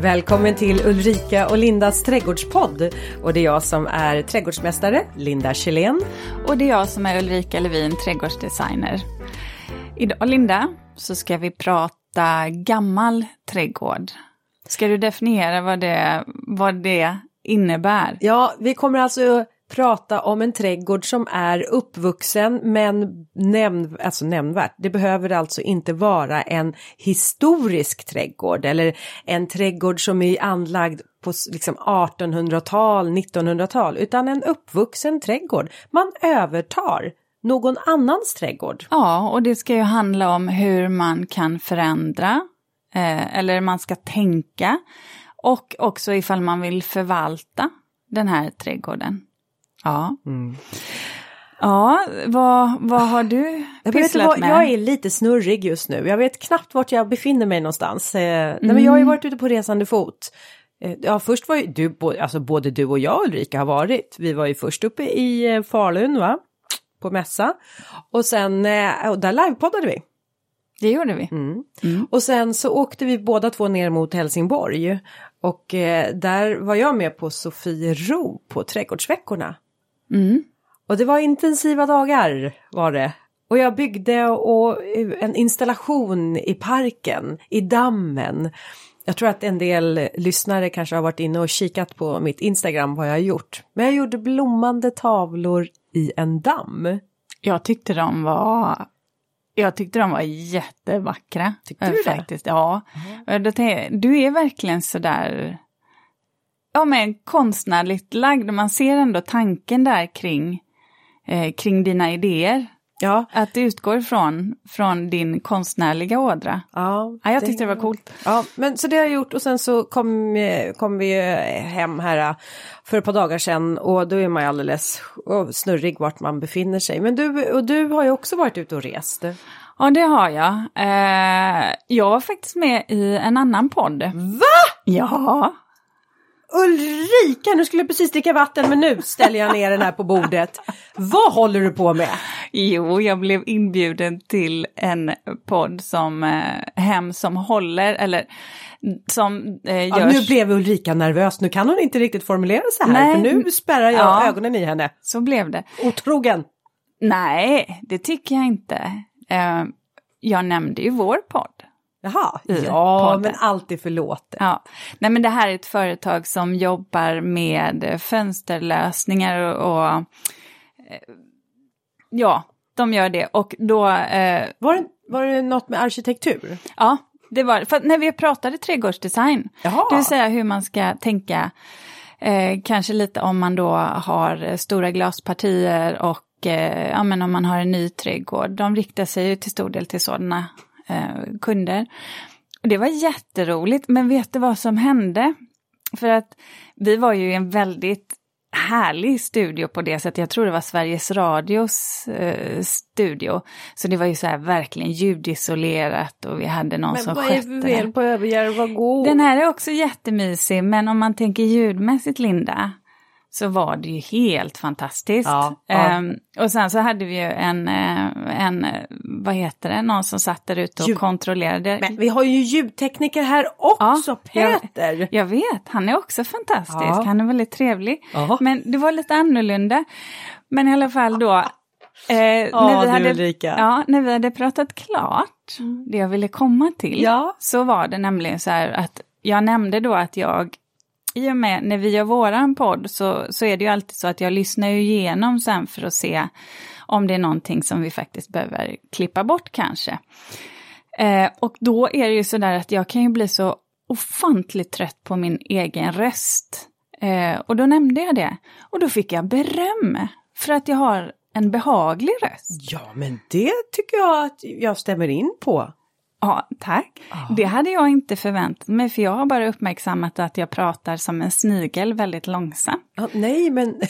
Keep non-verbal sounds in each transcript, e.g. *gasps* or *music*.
Välkommen till Ulrika och Lindas trädgårdspodd. Och det är jag som är trädgårdsmästare, Linda Kjellén. Och det är jag som är Ulrika Levin, trädgårdsdesigner. Idag Linda, så ska vi prata gammal trädgård. Ska du definiera vad det, vad det innebär? Ja, vi kommer alltså prata om en trädgård som är uppvuxen men nämn, alltså nämnvärt. Det behöver alltså inte vara en historisk trädgård eller en trädgård som är anlagd på liksom 1800-tal, 1900-tal utan en uppvuxen trädgård. Man övertar någon annans trädgård. Ja, och det ska ju handla om hur man kan förändra eh, eller man ska tänka och också ifall man vill förvalta den här trädgården. Ja. Mm. Ja, vad, vad har du pysslat vad, med? Jag är lite snurrig just nu. Jag vet knappt vart jag befinner mig någonstans. Mm. nej, men jag har ju varit ute på resande fot. Eh, ja, först var ju du, alltså både du och jag Ulrika har varit. Vi var ju först uppe i eh, Falun va? På mässa. Och sen, och där livepoddade vi. Det gjorde vi. Mm. Mm. Och sen så åkte vi båda två ner mot Helsingborg. Och eh, där var jag med på Sofiero på Trädgårdsveckorna. Mm. Och det var intensiva dagar var det. Och jag byggde och, en installation i parken, i dammen. Jag tror att en del lyssnare kanske har varit inne och kikat på mitt Instagram vad jag har gjort. Men jag gjorde blommande tavlor i en damm. Jag tyckte de var jag tyckte de var jättevackra. Tyckte du faktiskt. det? Ja. Mm. Du är verkligen sådär ja, men konstnärligt lagd. Man ser ändå tanken där kring, eh, kring dina idéer. Ja. Att det utgår från, från din konstnärliga ådra. Ja, ja jag tyckte det, var coolt. Ja, men så det har jag gjort och sen så kom, kom vi hem här för ett par dagar sedan och då är man ju alldeles snurrig vart man befinner sig. Men du, och du har ju också varit ute och rest. Ja, det har jag. Eh, jag var faktiskt med i en annan podd. Va? Ja. Ulrika, nu skulle jag precis dricka vatten men nu ställer jag ner den här på bordet. Vad håller du på med? Jo, jag blev inbjuden till en podd som eh, Hem som håller, eller som eh, görs... Ja, nu blev Ulrika nervös, nu kan hon inte riktigt formulera sig här, Nej. för nu spärrar jag ja, ögonen i henne. Så blev det. Otrogen? Nej, det tycker jag inte. Eh, jag nämnde ju vår podd. Jaha, ja podden. men allt är förlåtet. Ja. Nej men det här är ett företag som jobbar med fönsterlösningar och, och eh, ja, de gör det och då... Eh, var, det, var det något med arkitektur? Ja, det var för när vi pratade trädgårdsdesign, Jaha. det vill säga hur man ska tänka, eh, kanske lite om man då har stora glaspartier och eh, ja, men om man har en ny trädgård. De riktar sig ju till stor del till sådana eh, kunder. Och det var jätteroligt, men vet du vad som hände? För att vi var ju i en väldigt härlig studio på det sättet. Jag tror det var Sveriges Radios eh, studio. Så det var ju så här verkligen ljudisolerat och vi hade någon men som skötte det. Men vad är fel på Överjärva gård? Den här är också jättemysig, men om man tänker ljudmässigt Linda, så var det ju helt fantastiskt. Ja, ja. Um, och sen så hade vi ju en, eh, en, vad heter det, någon som satt där ute och Ljud. kontrollerade. Men vi har ju ljudtekniker här också, ja, Peter! Jag, jag, vet, han är också fantastisk, han är väldigt trevlig. Men det var lite annorlunda. Men i alla fall då, Eh, när, vi hade, ja, när vi hade pratat klart, mm. det jag ville komma till, ja. så var det nämligen så här att jag nämnde då att jag i och med när vi gör våran podd så, så är det ju alltid så att jag lyssnar ju igenom sen för att se om det är någonting som vi faktiskt behöver klippa bort kanske. Eh, och då är det ju sådär att jag kan ju bli så ofantligt trött på min egen röst. Eh, och då nämnde jag det. Och då fick jag beröm för att jag har en behaglig röst. Ja, men det tycker jag att jag stämmer in på. Ja, tack. Oh. Det hade jag inte förväntat mig, för jag har bara uppmärksammat att jag pratar som en snigel väldigt långsamt. Ja, nej, men... *laughs*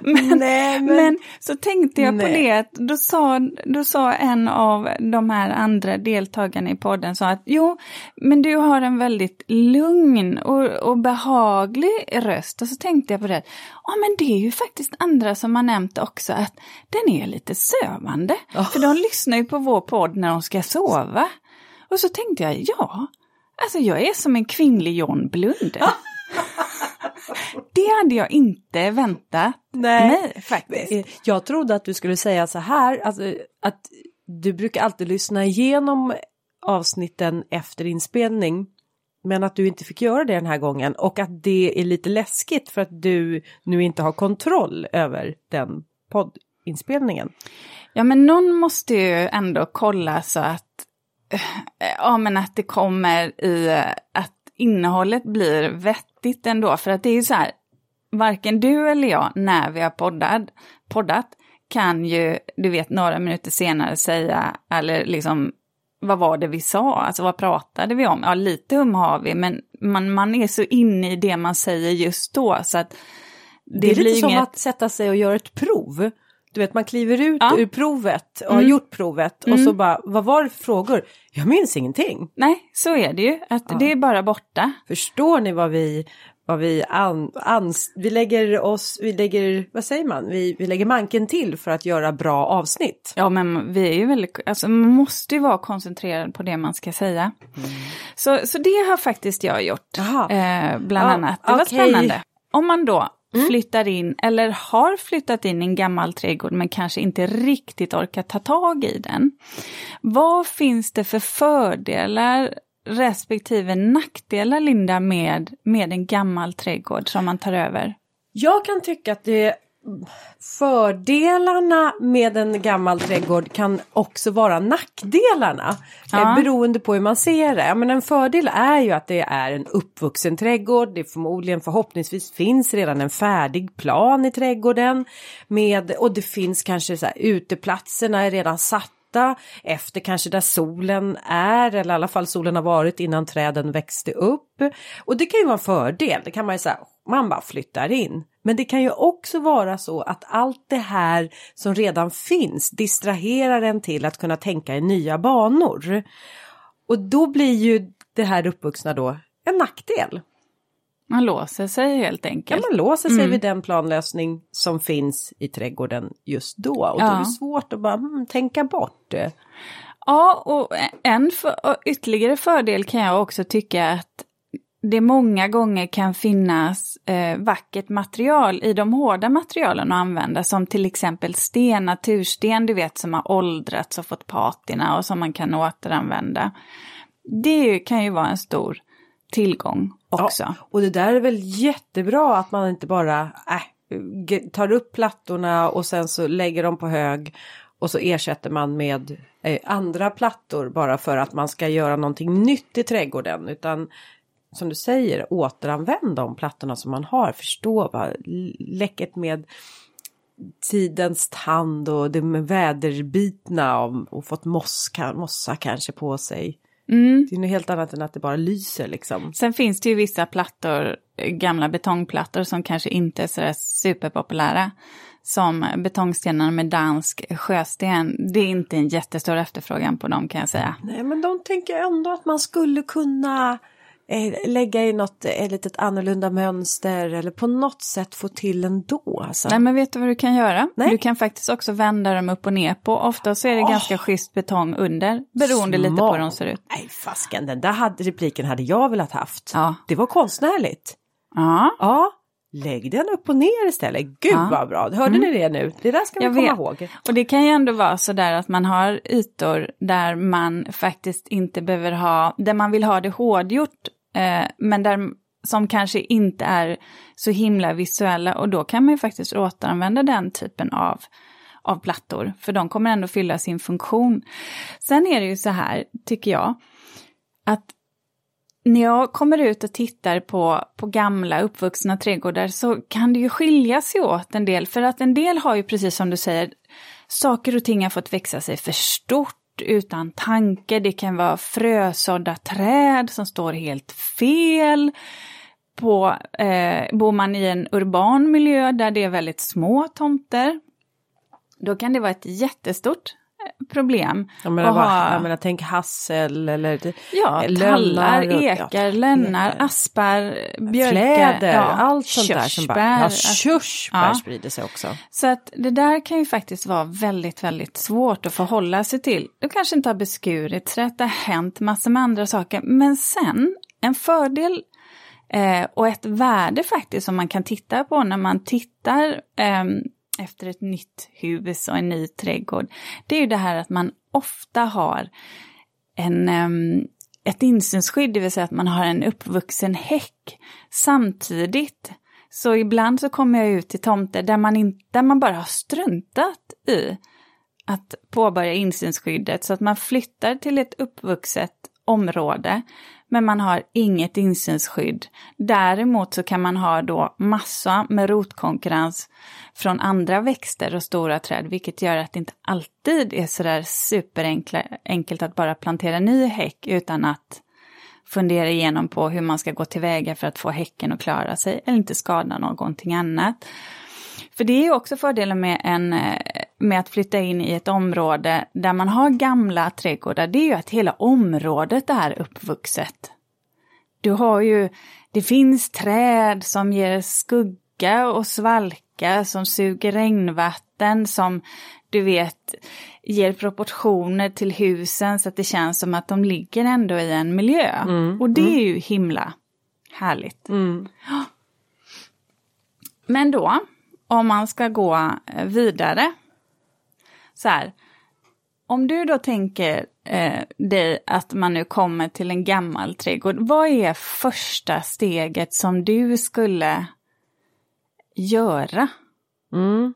men, Nej, men... men, så tänkte jag Nej. på det, att då sa, då sa en av de här andra deltagarna i podden så att jo, men du har en väldigt lugn och, och behaglig röst. Och så tänkte jag på det, ja men det är ju faktiskt andra som har nämnt också att den är lite sövande. Oh. För de lyssnar ju på vår podd när de ska sova. Och så tänkte jag, ja, Alltså jag är som en kvinnlig John Blund. *laughs* det hade jag inte väntat Nej. mig faktiskt. Eh, jag trodde att du skulle säga så här, alltså, att du brukar alltid lyssna igenom avsnitten efter inspelning. Men att du inte fick göra det den här gången och att det är lite läskigt för att du nu inte har kontroll över den poddinspelningen. Ja men någon måste ju ändå kolla så att, eh, ja men att det kommer i, att innehållet blir vettigt ändå. För att det är så här, varken du eller jag när vi har poddat, poddat kan ju, du vet, några minuter senare säga, eller liksom, vad var det vi sa? Alltså vad pratade vi om? Ja, lite hum har vi, men man, man är så inne i det man säger just då så att det, det är lite inget... som att sätta sig och göra ett prov. Du vet man kliver ut ja. ur provet och mm. har gjort provet mm. och så bara, vad var det för frågor? Jag minns ingenting. Nej, så är det ju, att ja. det är bara borta. Förstår ni vad vi, vad vi, an, ans, vi lägger oss, vi lägger, vad säger man, vi, vi lägger manken till för att göra bra avsnitt. Ja men vi är ju väldigt, alltså man måste ju vara koncentrerad på det man ska säga. Mm. Så, så det har faktiskt jag gjort, eh, bland ja, annat. Det var okay. spännande. Om man då mm. flyttar in eller har flyttat in i en gammal trädgård men kanske inte riktigt orkar ta tag i den. Vad finns det för fördelar respektive nackdelar, Linda, med, med en gammal trädgård som man tar över? Jag kan tycka att det fördelarna med en gammal trädgård kan också vara nackdelarna. Eh, ja. Beroende på hur man ser det. Men en fördel är ju att det är en uppvuxen trädgård. Det förmodligen förhoppningsvis finns redan en färdig plan i trädgården. Med, och det finns kanske så här, uteplatserna är redan satta efter kanske där solen är eller i alla fall solen har varit innan träden växte upp. Och det kan ju vara en fördel, det kan man ju säga, man bara flyttar in. Men det kan ju också vara så att allt det här som redan finns distraherar en till att kunna tänka i nya banor. Och då blir ju det här uppvuxna då en nackdel. Man låser sig helt enkelt. Ja, man låser sig mm. vid den planlösning som finns i trädgården just då. Och ja. då är det svårt att bara hmm, tänka bort. Ja, och en för, ytterligare fördel kan jag också tycka att det många gånger kan finnas eh, vackert material i de hårda materialen att använda som till exempel sten, natursten du vet som har åldrats och fått patina och som man kan återanvända. Det kan ju vara en stor tillgång också. Ja, och det där är väl jättebra att man inte bara äh, tar upp plattorna och sen så lägger de på hög och så ersätter man med eh, andra plattor bara för att man ska göra någonting nytt i trädgården utan som du säger, återanvänd de plattorna som man har. Förstå vad läckert med tidens tand och det med väderbitna och, och fått mossa, mossa kanske på sig. Mm. Det är något helt annat än att det bara lyser liksom. Sen finns det ju vissa plattor, gamla betongplattor som kanske inte är så superpopulära. Som betongstenarna med dansk sjösten. Det är inte en jättestor efterfrågan på dem kan jag säga. Nej men de tänker ändå att man skulle kunna lägga i något ett litet annorlunda mönster eller på något sätt få till ändå. Alltså. Nej men vet du vad du kan göra? Nej. Du kan faktiskt också vända dem upp och ner på. Ofta så är det oh. ganska schysst betong under beroende Smart. lite på hur de ser ut. Nej fasken, den där hade, repliken hade jag velat haft. Ja. Det var konstnärligt. Ja. Ja. Lägg den upp och ner istället. Gud ja. vad bra, hörde mm. ni det nu? Det där ska vi komma ihåg. Och det kan ju ändå vara så där att man har ytor där man faktiskt inte behöver ha, där man vill ha det hårdgjort eh, men där, som kanske inte är så himla visuella och då kan man ju faktiskt återanvända den typen av, av plattor, för de kommer ändå fylla sin funktion. Sen är det ju så här, tycker jag, att när jag kommer ut och tittar på, på gamla uppvuxna trädgårdar så kan det ju skilja sig åt en del, för att en del har ju precis som du säger, saker och ting har fått växa sig för stort utan tanke. Det kan vara frösådda träd som står helt fel. På, eh, bor man i en urban miljö där det är väldigt små tomter, då kan det vara ett jättestort problem. Jag menar, ha, jag menar tänk hassel eller ja, tallar, ekar, ja, lönnar, aspar, björkar. Fläder, ja, allt sånt där som bara, ja, körsbär ja. sprider sig också. Så att det där kan ju faktiskt vara väldigt, väldigt svårt att förhålla sig till. Du kanske inte har beskurit sig, det har hänt massor med andra saker. Men sen, en fördel eh, och ett värde faktiskt som man kan titta på när man tittar eh, efter ett nytt hus och en ny trädgård, det är ju det här att man ofta har en, ehm, ett insynsskydd, det vill säga att man har en uppvuxen häck. Samtidigt, så ibland så kommer jag ut till tomter där man, in, där man bara har struntat i att påbörja insynsskyddet, så att man flyttar till ett uppvuxet område men man har inget insynsskydd. Däremot så kan man ha då massa med rotkonkurrens från andra växter och stora träd, vilket gör att det inte alltid är sådär superenkelt att bara plantera ny häck utan att fundera igenom på hur man ska gå tillväga för att få häcken att klara sig eller inte skada någonting annat. För det är också fördelen med, en, eh, med att flytta in i ett område där man har gamla trädgårdar, det är ju att hela området är uppvuxet. Du har ju, det finns träd som ger skugga och svalka, som suger regnvatten, som du vet ger proportioner till husen så att det känns som att de ligger ändå i en miljö. Mm, och det mm. är ju himla härligt. Mm. Men då, om man ska gå vidare. Så här, om du då tänker eh, dig att man nu kommer till en gammal trädgård, vad är första steget som du skulle göra? Mm.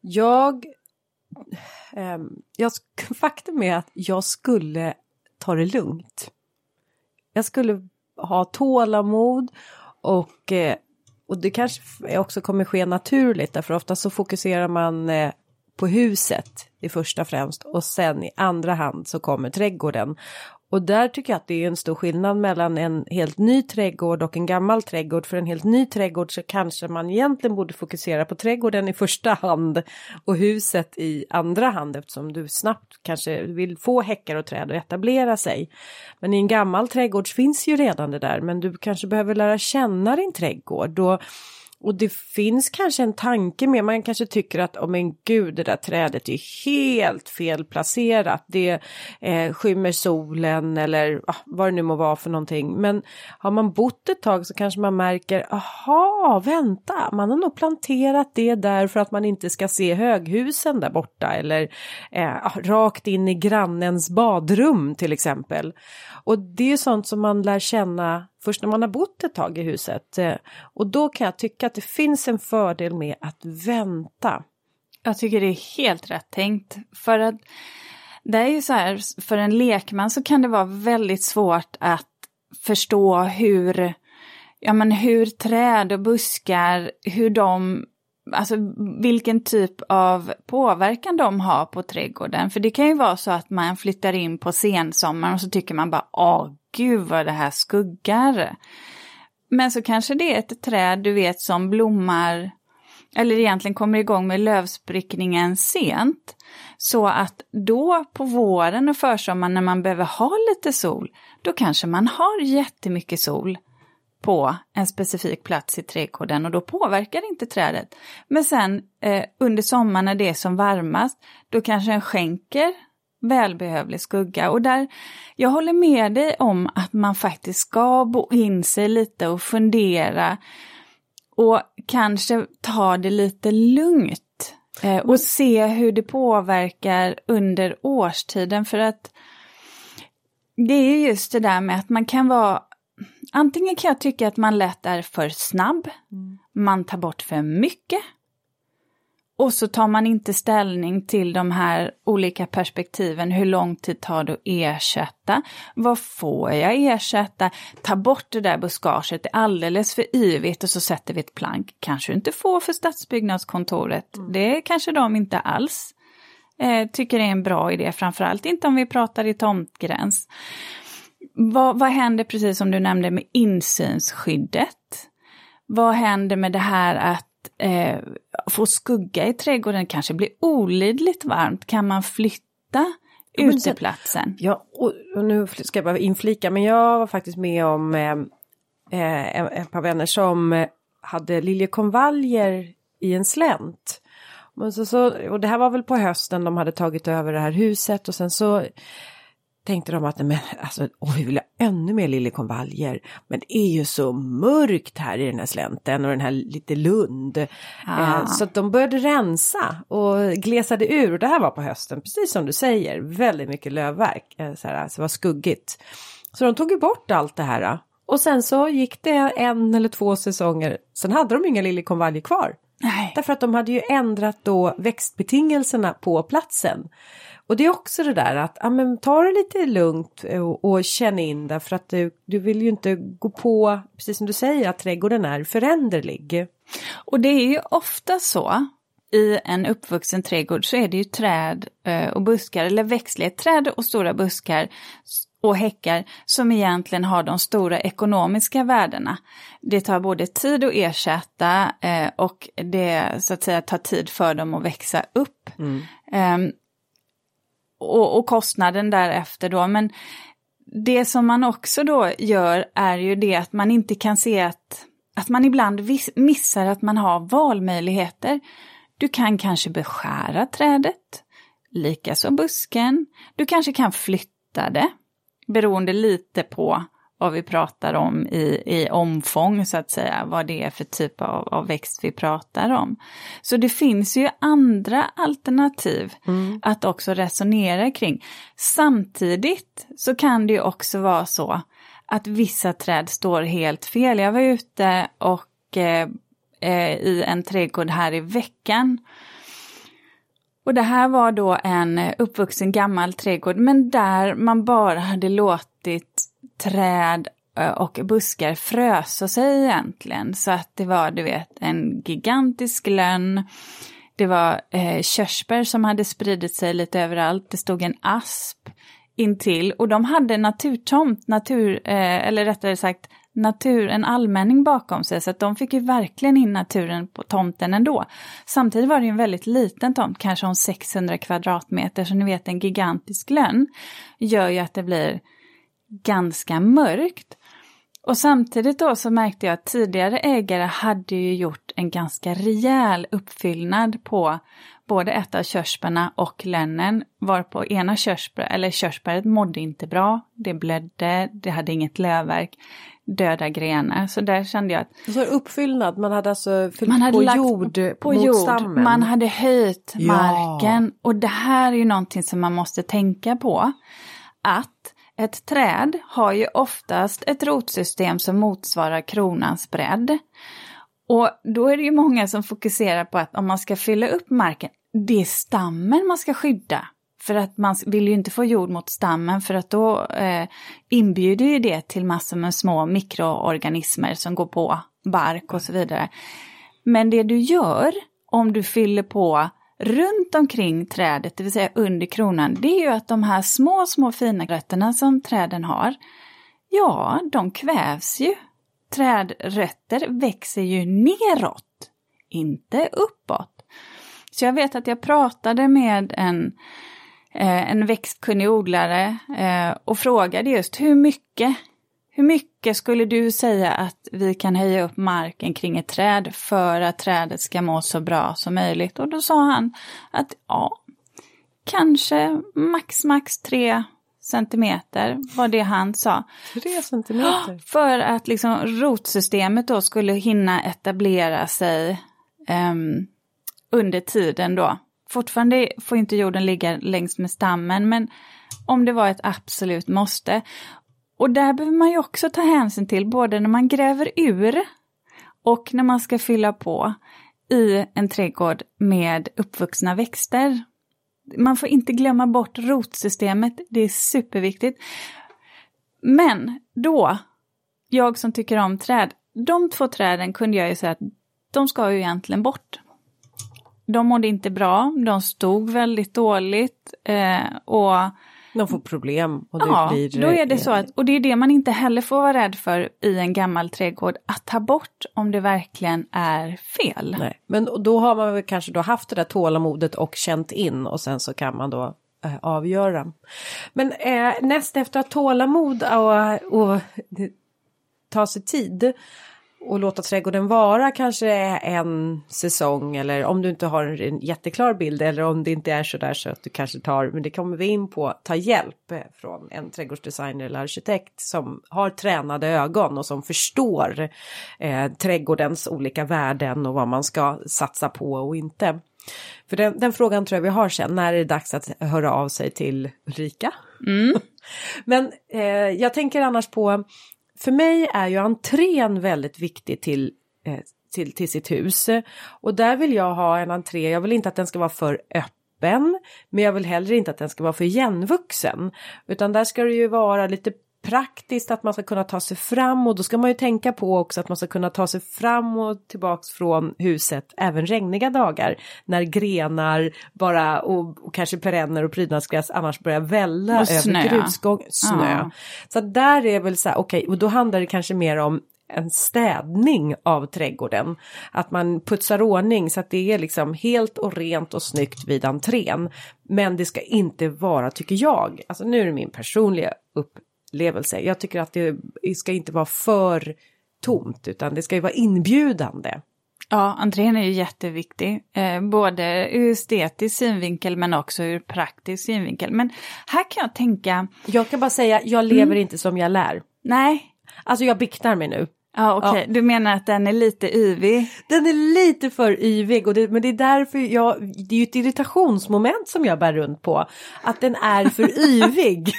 Jag, eh, jag, faktum är att jag skulle ta det lugnt. Jag skulle ha tålamod och eh, och det kanske också kommer ske naturligt därför ofta så fokuserar man eh, på huset i första främst och sen i andra hand så kommer trädgården. Och där tycker jag att det är en stor skillnad mellan en helt ny trädgård och en gammal trädgård. För en helt ny trädgård så kanske man egentligen borde fokusera på trädgården i första hand och huset i andra hand eftersom du snabbt kanske vill få häckar och träd att etablera sig. Men i en gammal trädgård finns ju redan det där men du kanske behöver lära känna din trädgård. Och och det finns kanske en tanke med, man kanske tycker att, oh men gud, det där trädet är helt fel placerat. Det eh, skymmer solen eller ah, vad det nu må vara för någonting. Men har man bott ett tag så kanske man märker, aha, vänta, man har nog planterat det där för att man inte ska se höghusen där borta eller eh, ah, rakt in i grannens badrum till exempel. Och det är sånt som man lär känna först när man har bott ett tag i huset. Eh, och då kan jag tycka att det finns en fördel med att vänta. Jag tycker det är helt rätt tänkt. För att det är ju så här, för en lekman så kan det vara väldigt svårt att förstå hur, ja men hur träd och buskar, hur de alltså vilken typ av påverkan de har på trädgården. För det kan ju vara så att man flyttar in på sensommaren och så tycker man bara åh gud vad det här skuggar. Men så kanske det är ett träd du vet som blommar eller egentligen kommer igång med lövsprickningen sent. Så att då på våren och försommaren när man behöver ha lite sol, då kanske man har jättemycket sol på en specifik plats i trädgården och då påverkar inte trädet. Men sen eh, under sommaren när det är som varmast, då kanske en skänker välbehövlig skugga. Och där, jag håller med dig om att man faktiskt ska bo in sig lite och fundera och kanske ta det lite lugnt eh, och se hur det påverkar under årstiden för att det är just det där med att man kan vara Antingen kan jag tycka att man lätt är för snabb, mm. man tar bort för mycket och så tar man inte ställning till de här olika perspektiven. Hur lång tid tar det att ersätta? Vad får jag ersätta? Ta bort det där buskaget, det är alldeles för yvigt och så sätter vi ett plank. Kanske inte får för stadsbyggnadskontoret. Mm. Det kanske de inte alls eh, tycker är en bra idé, framförallt inte om vi pratar i tomtgräns. Vad, vad händer, precis som du nämnde, med insynsskyddet? Vad händer med det här att eh, få skugga i trädgården, kanske blir olidligt varmt, kan man flytta uteplatsen? Ja, och, och, nu ska jag bara inflika, men jag var faktiskt med om eh, eh ett par vänner som hade liljekonvaljer i en slänt. Men så, så, och det här var väl på hösten de hade tagit över det här huset och sen så tänkte de att men, alltså, åh, vi vill ha ännu mer liljekonvaljer. Men det är ju så mörkt här i den här slänten och den här lite lund. Eh, ah. Eh, så att de började rensa och glesade ur. Och det här var på hösten, precis som du säger. Väldigt mycket lövverk, eh, så, här, så det var skuggigt. Så de tog ju bort allt det här. Och sen så gick det en eller två säsonger. Sen hade de inga liljekonvaljer kvar. Nej. Därför att de hade ju ändrat då växtbetingelserna på platsen. Och det är också det där att ja, men, ta det lite lugnt och, och känn in därför att du, du vill ju inte gå på, precis som du säger, att trädgården är föränderlig. Och det är ju ofta så i en uppvuxen trädgård så är det ju träd eh, och buskar eller växtliga träd och stora buskar och häckar som egentligen har de stora ekonomiska värdena. Det tar både tid att ersätta eh, och det så att säga tar tid för dem att växa upp. Mm. Och, och, kostnaden därefter då. Men det som man också då gör är ju det att man inte kan se att, att man ibland missar att man har valmöjligheter. Du kan kanske beskära trädet, likaså busken. Du kanske kan flytta det beroende lite på vad vi pratar om i, i omfång så att säga, vad det är för typ av, av växt vi pratar om. Så det finns ju andra alternativ mm. att också resonera kring. Samtidigt så kan det ju också vara så att vissa träd står helt fel. Jag var ute och eh, eh i en trädgård här i veckan och det här var då en uppvuxen gammal trädgård men där man bara hade låtit träd och buskar frösa sig egentligen. Så att det var, du vet, en gigantisk lönn. Det var eh, körsbär som hade spridit sig lite överallt. Det stod en asp intill och de hade naturtomt, natur, eh, eller rättare sagt natur, en allmänning bakom sig så att de fick ju verkligen in naturen på tomten ändå. Samtidigt var det ju en väldigt liten tomt, kanske om 600 kvadratmeter, så ni vet en gigantisk lönn gör ju att det blir ganska mörkt. Och samtidigt då så märkte jag att tidigare ägare hade ju gjort en ganska rejäl uppfyllnad på både ett av körsbärna och lönnen var på ena körsbär, eller körsbäret mådde inte bra, det blödde, det hade inget lövverk döda grenar. Så där kände jag att... Så uppfyllnad, man hade alltså fyllt man hade på lagt jord på mot jord. stammen? Man hade höjt ja. marken och det här är ju någonting som man måste tänka på. Att ett träd har ju oftast ett rotsystem som motsvarar kronans bredd. Och då är det ju många som fokuserar på att om man ska fylla upp marken, det är stammen man ska skydda. För att man vill ju inte få jord mot stammen för att då eh, inbjuder ju det till massor med små mikroorganismer som går på bark och så vidare. Men det du gör om du fyller på runt omkring trädet, det vill säga under kronan, det är ju att de här små, små fina rötterna som träden har, ja, de kvävs ju. Trädrötter växer ju neråt, inte uppåt. Så jag vet att jag pratade med en eh, en växtkunnig odlare eh, och frågade just hur mycket, hur mycket skulle du säga att vi kan höja upp marken kring ett träd för att trädet ska må så bra som möjligt? Och då sa han att ja, kanske max max tre centimeter var det han sa. Tre centimeter? *gasps* För att liksom rotsystemet då skulle hinna etablera sig um, under tiden då Fortfarande får inte jorden ligga längs med stammen, men om det var ett absolut måste. Och där behöver man ju också ta hänsyn till både när man gräver ur och när man ska fylla på i en trädgård med uppvuxna växter. Man får inte glömma bort rotsystemet, det är superviktigt. Men då, jag som tycker om träd, de två träden kunde jag ju säga att de ska ju egentligen bort de mådde inte bra, de stod väldigt dåligt eh, och de får problem. Och det ja, blir, då är det så att, och det är det man inte heller får vara rädd för i en gammal trädgård, att ta bort om det verkligen är fel. Nej, men då har man väl kanske då haft det där tålamodet och känt in och sen så kan man då eh, avgöra. Men eh, näst efter att tålamod och, och ta sig tid och låta trädgården vara kanske en säsong eller om du inte har en jätteklar bild eller om det inte är så där så att du kanske tar, men det kommer vi in på, ta hjälp från en trädgårdsdesigner eller arkitekt som har tränade ögon och som förstår eh, trädgårdens olika värden och vad man ska satsa på och inte. För den, den, frågan tror jag vi har sen, när är det dags att höra av sig till Ulrika? Mm. *laughs* Men eh, jag tänker annars på för mig är ju entrén väldigt viktig till, eh, till, till sitt hus. Och där vill jag ha en entré, jag vill inte att den ska vara för öppen. Men jag vill heller inte att den ska vara för igenvuxen. Utan där ska det ju vara lite praktiskt att man ska kunna ta sig fram och då ska man ju tänka på också att man ska kunna ta sig fram och tillbaks från huset även regniga dagar när grenar bara och, och kanske perenner och prydnadsgräs annars börjar välla och över grusgång, snö. Ja. Så där är väl så här, okej, okay, och då handlar det kanske mer om en städning av trädgården. Att man putsar ordning så att det är liksom helt och rent och snyggt vid entrén. Men det ska inte vara, tycker jag, alltså nu är det min personliga upp upplevelse. Jag tycker att det ska inte vara för tomt utan det ska ju vara inbjudande. Ja, entrén är ju jätteviktig, eh, både ur estetisk synvinkel men också ur praktisk synvinkel. Men här kan jag tänka... Jag kan bara säga, jag lever mm. inte som jag lär. Nej. Alltså jag biktar mig nu. Ja, okej. Okay. Ja. Du menar att den är lite yvig? Den är lite för yvig, och det, men det är därför jag, det är ju ett irritationsmoment som jag bär runt på. Att den är för *laughs* yvig.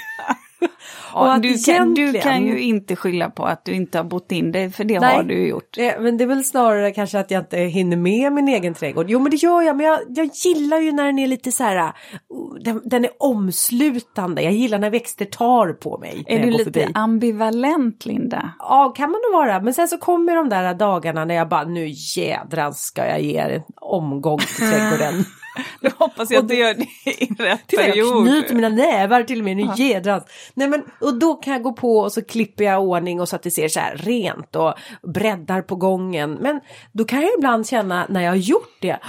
Och du, egentligen... du kan ju inte skylla på att du inte har bott in dig, för det Nej, har du gjort. Det, men det är väl snarare kanske att jag inte hinner med min egen trädgård. Jo men det gör jag, men jag, jag gillar ju när den är lite så här, uh, den, den, är omslutande. Jag gillar när växter tar på mig. Är du lite förbi. ambivalent Linda? Ja, kan man nog vara. Men sen så kommer de där dagarna när jag bara, nu jädrans ska jag ge er en omgång till trädgården. *laughs* Då hoppas jag att du gör det i rätt period. Jag knyter mina nävar till och med, nu ja. jädrans. Nej men, och då kan jag gå på och så klipper jag ordning och så att det ser så här rent och breddar på gången. Men då kan jag ibland känna när jag har gjort det,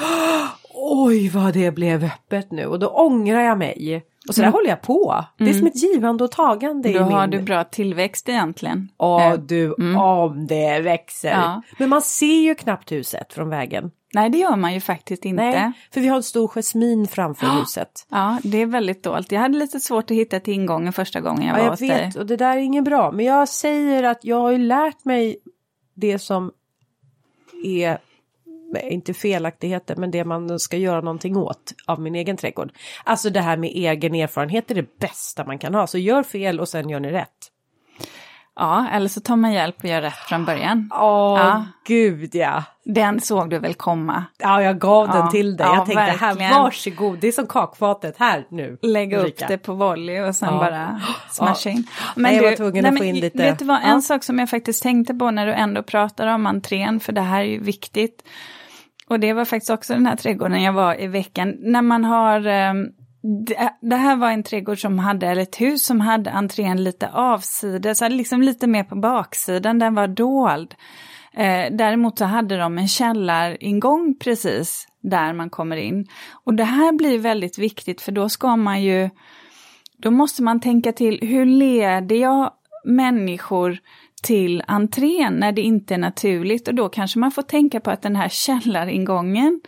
oj vad det blev öppet nu och då ångrar jag mig. Och så där mm. håller jag på. Det är mm. som ett givande och tagande. Då har du bra tillväxt egentligen. Ja du, mm. om det växer. Ja. Men man ser ju knappt huset från vägen. Nej, det gör man ju faktiskt inte. Nej, för vi har en stor jasmin framför ja. huset. Ja, det är väldigt dolt. Jag hade lite svårt att hitta till ingången första gången jag ja, var hos dig. Jag vet, och det där är inget bra. Men jag säger att jag har ju lärt mig det som är inte felaktigheter, men det man ska göra någonting åt av min egen trädgård. Alltså det här med egen erfarenhet är det bästa man kan ha. Så gör fel och sen gör ni rätt. Ja, eller så tar man hjälp och gör rätt från början. Åh, ja. gud ja. Den såg du väl komma? Ja, jag gav ja. den till dig. Ja, jag tänkte verkligen. här, varsågod, det är som kakfatet, här nu. Lägga upp det på volley och sen bara *gasps* smasha in. Men nej, du, jag var tvungen nej, att få in lite. Vet du vad, en sak som jag faktiskt tänkte på när du ändå pratar om entrén, för det här är ju viktigt. Och det var faktiskt också den här trädgården jag var i veckan. När man har um, det, här var en trädgård som hade, eller ett hus som hade entrén lite avsides, alltså liksom lite mer på baksidan, den var dold. Eh, däremot så hade de en källaringång precis där man kommer in. Och det här blir väldigt viktigt för då ska man ju, då måste man tänka till, hur leder jag människor till entrén när det inte är naturligt? Och då kanske man får tänka på att den här källaringången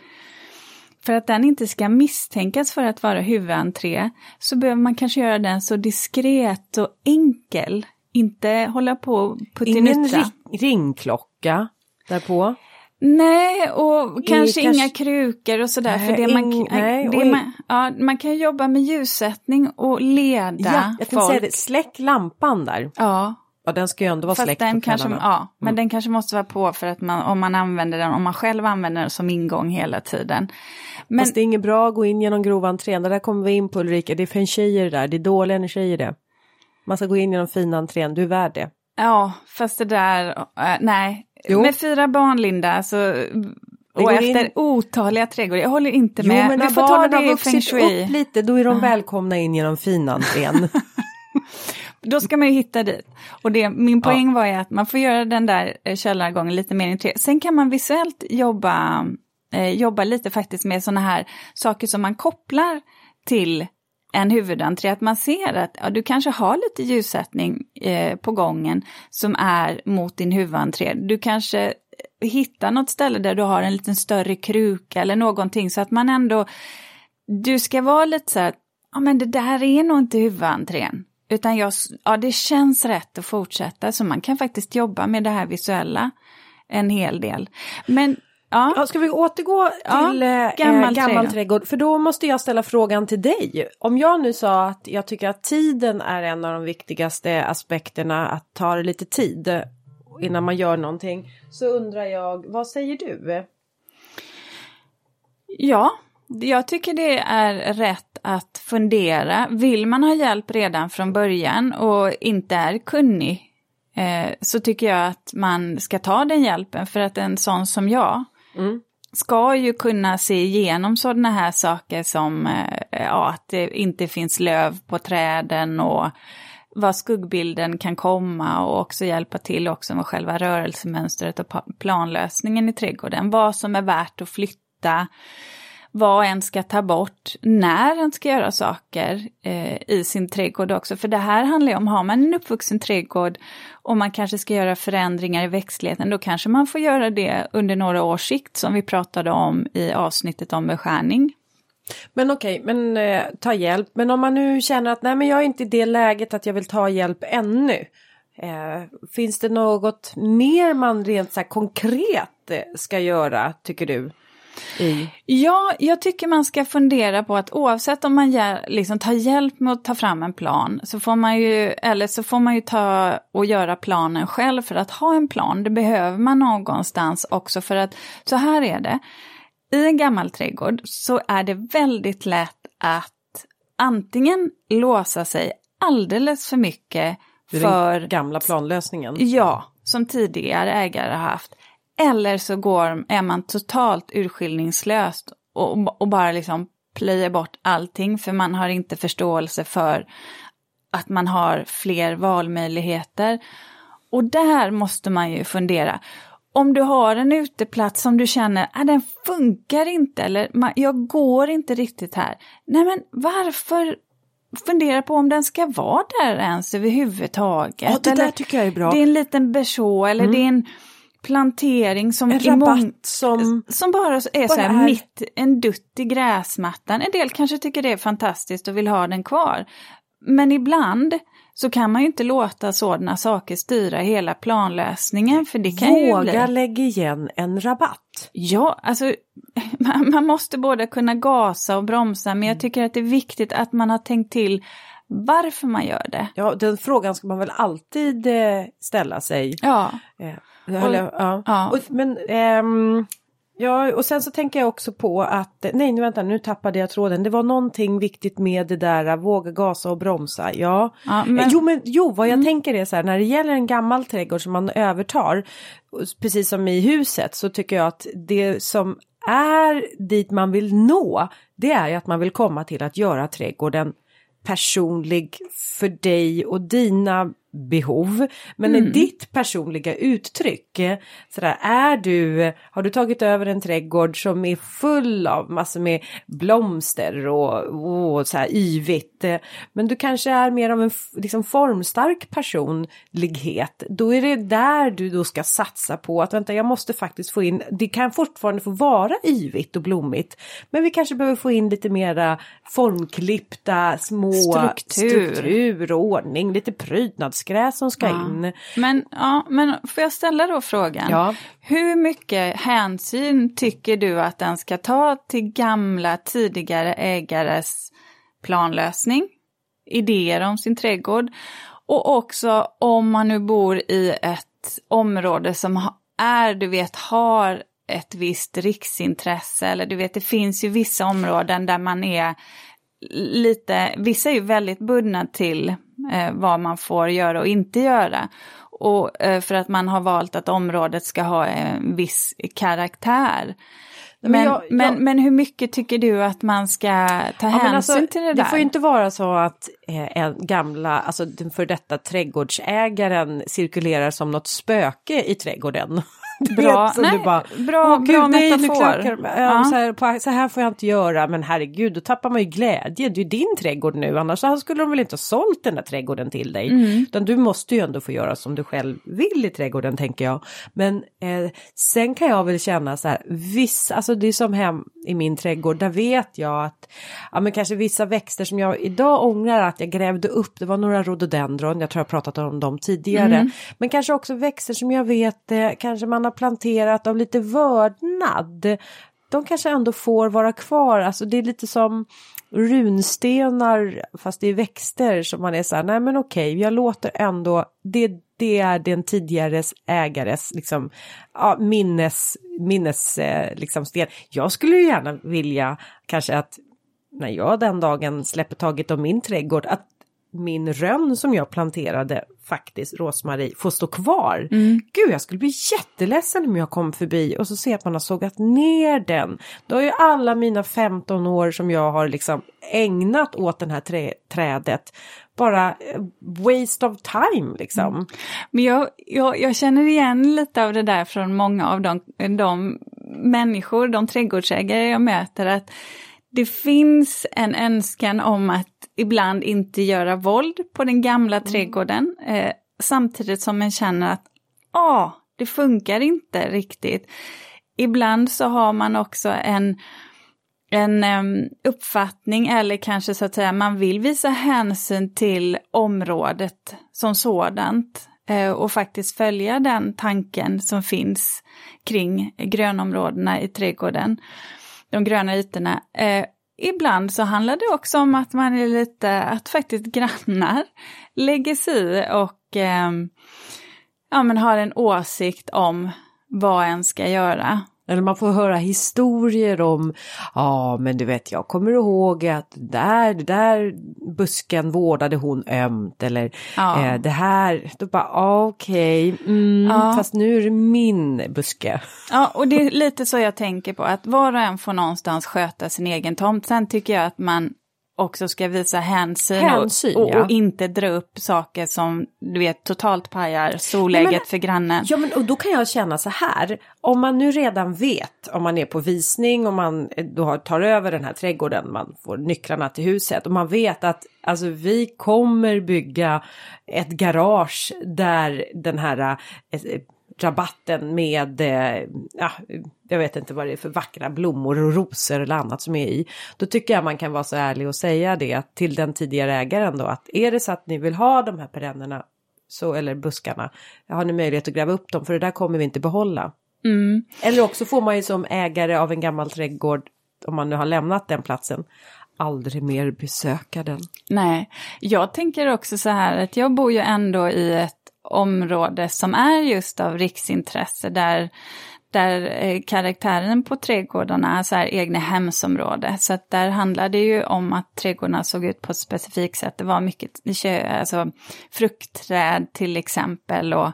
för att den inte ska misstänkas för att vara huvudentré så behöver man kanske göra den så diskret och enkel. Inte hålla på och puttinuttra. Ingen ring ringklocka därpå? Nej, och kanske inga kanske... krukor och sådär. för det man, nej, det man, ja, man kan jobba med ljussättning och leda ja, jag folk. Säga det. Släck lampan där. Ja. Ja, den ska ju ändå vara Fast släckt den kanske, Ja, men mm. den kanske måste vara på för att man, om man använder den, om man själv använder den som ingång hela tiden. Men Fast det är inget bra att gå in genom grova entrén, det där kommer vi in på Ulrika, det är för en tjejer där, det är dålig energi i det. Man ska gå in genom fina entrén, du är värd det. Ja, fast det där, äh, nej. Jo. Med fyra barn Linda, så och efter in... otaliga trädgårdar, jag håller inte med. Jo, men när barnen har vuxit upp lite då är de välkomna in genom finanentrén. *laughs* Då ska man ju hitta dit. Och det, min poäng ja. var ju att man får göra den där eh, källargången lite mer intressant. Sen kan man visuellt jobba, eh, jobba lite faktiskt med sådana här saker som man kopplar till en huvudentré, att man ser att ja, du kanske har lite ljussättning eh, på gången som är mot din huvudentré. Du kanske hittar något ställe där du har en liten större kruka eller någonting så att man ändå, du ska vara lite så här, ja men det där är nog inte huvudentrén. Utan jag, ja, det känns rätt att fortsätta, så man kan faktiskt jobba med det här visuella en hel del. Men Ja. ja. ska vi återgå till ja, eh, gammal, gammal trädgård. trädgård? För då måste jag ställa frågan till dig. Om jag nu sa att jag tycker att tiden är en av de viktigaste aspekterna, att ta det lite tid innan man gör någonting. Så undrar jag, vad säger du? Ja, jag tycker det är rätt att fundera. Vill man ha hjälp redan från början och inte är kunnig eh, så tycker jag att man ska ta den hjälpen för att en sån som jag mm. ska ju kunna se igenom sådana här saker som eh, ja, att det inte finns löv på träden och var skuggbilden kan komma och också hjälpa till också med själva rörelsemönstret och planlösningen i trädgården. Vad som är värt att flytta vad en ska ta bort, när en ska göra saker eh, i sin trädgård också. För det här handlar ju om, har man en uppvuxen trädgård och man kanske ska göra förändringar i växtligheten, då kanske man får göra det under några års sikt som vi pratade om i avsnittet om beskärning. Men okej, okay, men eh, ta hjälp. Men om man nu känner att nej men jag är inte i det läget att jag vill ta hjälp ännu. Eh, finns det något mer man rent så konkret eh, ska göra tycker du? I? Ja, jag tycker man ska fundera på att oavsett om man gär, liksom, tar hjälp med att ta fram en plan så får man ju, eller så får man ju ta och göra planen själv för att ha en plan. Det behöver man någonstans också för att så här är det. I en gammal trädgård så är det väldigt lätt att antingen låsa sig alldeles för mycket för... Den gamla planlösningen? Ja, som tidigare ägare har haft. Eller så går, är man totalt urskillningslöst och, och bara liksom plöjer bort allting för man har inte förståelse för att man har fler valmöjligheter. Och där måste man ju fundera. Om du har en uteplats som du känner att ah, den funkar inte eller jag går inte riktigt här. Nej men varför fundera på om den ska vara där ens överhuvudtaget. Ja, det där tycker jag är bra. Det är en liten berså eller mm. det är en plantering som... En rabatt som... Som bara är så här är... mitt, en dutt i gräsmattan. En del kanske tycker det är fantastiskt och vill ha den kvar. Men ibland så kan man ju inte låta sådana saker styra hela planlösningen. För det kan Våga ju bli... lägga igen en rabatt. Ja, alltså *laughs* man, man måste både kunna gasa och bromsa men jag mm. tycker att det är viktigt att man har tänkt till varför man gör det. Ja, den frågan ska man väl alltid eh, ställa sig. Ja. Eh, och, ja. ja. Och, men ehm, Ja, och sen så tänker jag också på att, nej nu vänta, nu tappade jag tråden. Det var någonting viktigt med det där, våga gasa och bromsa. Ja, ja men... Jo, men jo, vad jag mm. tänker är så här, när det gäller en gammal trädgård som man övertar, precis som i huset, så tycker jag att det som är dit man vill nå, det är ju att man vill komma till att göra trädgården personlig för dig och dina behov. Men mm. är ditt personliga uttryck, sådär, är du, har du tagit över en trädgård som är full av massor med blomster och, och så här yvigt, men du kanske är mer av en liksom, formstark personlighet, då är det där du då ska satsa på att vänta, jag måste faktiskt få in, det kan fortfarande få vara yvigt och blommigt, men vi kanske behöver få in lite mera formklippta små struktur, struktur och ordning, lite prydnads gräs som ska ja. in. Men, ja, men får jag ställa då frågan? Ja. Hur mycket hänsyn tycker du att den ska ta till gamla tidigare ägares planlösning, idéer om sin trädgård och också om man nu bor i ett område som är, du vet, har ett visst riksintresse eller du vet det finns ju vissa områden där man är lite, vissa är ju väldigt bundna till eh, vad man får göra och inte göra. Och eh, för att man har valt att området ska ha en viss karaktär. Men, men, jag, men, jag... men, hur mycket tycker du att man ska ta ja, hänsyn alltså, till det där? Det får ju inte vara så att eh, en gamla, alltså den för detta trädgårdsägaren cirkulerar som något spöke i trädgården. *laughs* Bra, vet, nej, bara, bra, Gud, bra nej, metafor. Ja. Så, här, på, så här får jag inte göra, men herregud, då tappar man ju glädje. Det är ju din trädgård nu, annars skulle de väl inte ha sålt den där trädgården till dig. Mm. Utan du måste ju ändå få göra som du själv vill i trädgården, tänker jag. Men eh, sen kan jag väl känna så här, vissa, alltså det är som hem i min trädgård, där vet jag att, ja men kanske vissa växter som jag idag ångrar att jag grävde upp, det var några rhododendron, jag tror jag pratat om dem tidigare. Mm. Men kanske också växter som jag vet, eh, kanske man har planterat av lite vördnad. De kanske ändå får vara kvar, alltså det är lite som runstenar fast det är växter som man är så här, nej men okej, jag låter ändå, det, det är den tidigare ägares liksom, ja, minnes, minnes eh, liksom sten. Jag skulle ju gärna vilja kanske att när jag den dagen släpper taget om min trädgård, att min rönn som jag planterade faktiskt, rosmarie, får stå kvar. Mm. Gud, jag skulle bli jätteledsen om jag kom förbi och så ser att man har sågat ner den. Då har ju alla mina 15 år som jag har liksom ägnat åt det här trä trädet bara eh, waste of time liksom. Mm. Men jag, jag, jag, känner igen lite av det där från många av de, de människor, de trädgårdsägare jag möter, att det finns en önskan om att ibland inte göra våld på den gamla mm. trädgården, eh, samtidigt som man känner att ah, det funkar inte riktigt. Ibland så har man också en, en um, uppfattning eller kanske så att säga man vill visa hänsyn till området som sådant eh, och faktiskt följa den tanken som finns kring grönområdena i trädgården, de gröna ytorna. Eh, ibland så handlar det också om att man är lite, att faktiskt grannar *laughs* lägger sig i och eh, ja, men har en åsikt om vad en ska göra. Eller man får höra historier om, ja men du vet jag kommer ihåg att där, där busken vårdade hon ömt eller ja. eh, det här, då bara okej, okay, mm, ja. fast nu är det min buske. Ja och det är lite så jag tänker på att var och en får någonstans sköta sin egen tomt. Sen tycker jag att man också ska visa hänsyn, hänsyn och, och, ja. och, inte dra upp saker som du vet totalt pajar solläget men, för grannen. Ja men och då kan jag känna så här, om man nu redan vet, om man är på visning och man då tar över den här trädgården, man får nycklarna till huset och man vet att alltså vi kommer bygga ett garage där den här eh, rabatten med, eh, ja, jag vet inte vad det är för vackra blommor och rosor eller annat som är i. Då tycker jag man kan vara så ärlig och säga det till den tidigare ägaren då att är det så att ni vill ha de här perennerna så, eller buskarna, har ni möjlighet att gräva upp dem för det där kommer vi inte behålla. Mm. Eller också får man ju som ägare av en gammal trädgård, om man nu har lämnat den platsen, aldrig mer besöka den. Nej, jag tänker också så här att jag bor ju ändå i ett område som är just av riksintresse där, där eh, karaktären på trädgårdarna är så här egna hemsområde. Så att där handlar det ju om att trädgårdarna såg ut på ett specifikt sätt. Det var mycket alltså, fruktträd till exempel och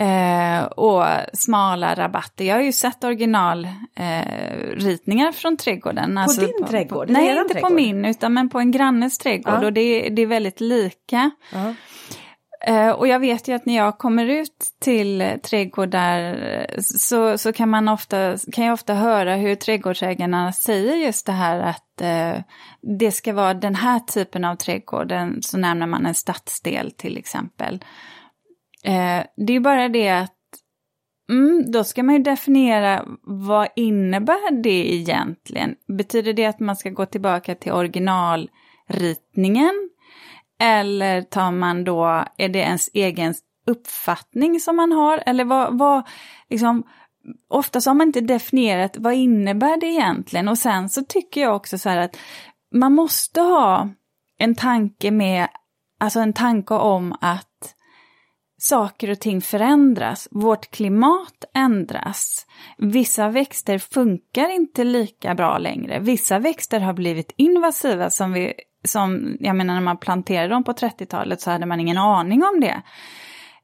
Eh, och smala rabatter. Jag har ju sett originalritningar eh, från trädgården. På alltså din på, trädgård? På, nej, inte trädgård. på min, utan men på en grannes trädgård. Uh. Och det, det, är väldigt lika. Uh. Eh, och jag vet ju att när jag kommer ut till trädgårdar eh, så, så kan, man ofta, kan jag ofta höra hur trädgårdsägarna säger just det här att eh, det ska vara den här typen av trädgård, så nämner man en stadsdel till exempel. Eh, det är bara det att Mm, då ska man ju definiera vad innebär det egentligen? Betyder det att man ska gå tillbaka till originalritningen? Eller tar man då, är det ens egen uppfattning som man har? Eller vad, vad liksom, ofta så har man inte definierat vad innebär det egentligen? Och sen så tycker jag också så här att man måste ha en tanke med, alltså en tanke om att saker och ting förändras. Vårt klimat ändras. Vissa växter funkar inte lika bra längre. Vissa växter har blivit invasiva som vi som, jag menar när man planterade dem på 30-talet så hade man ingen aning om det.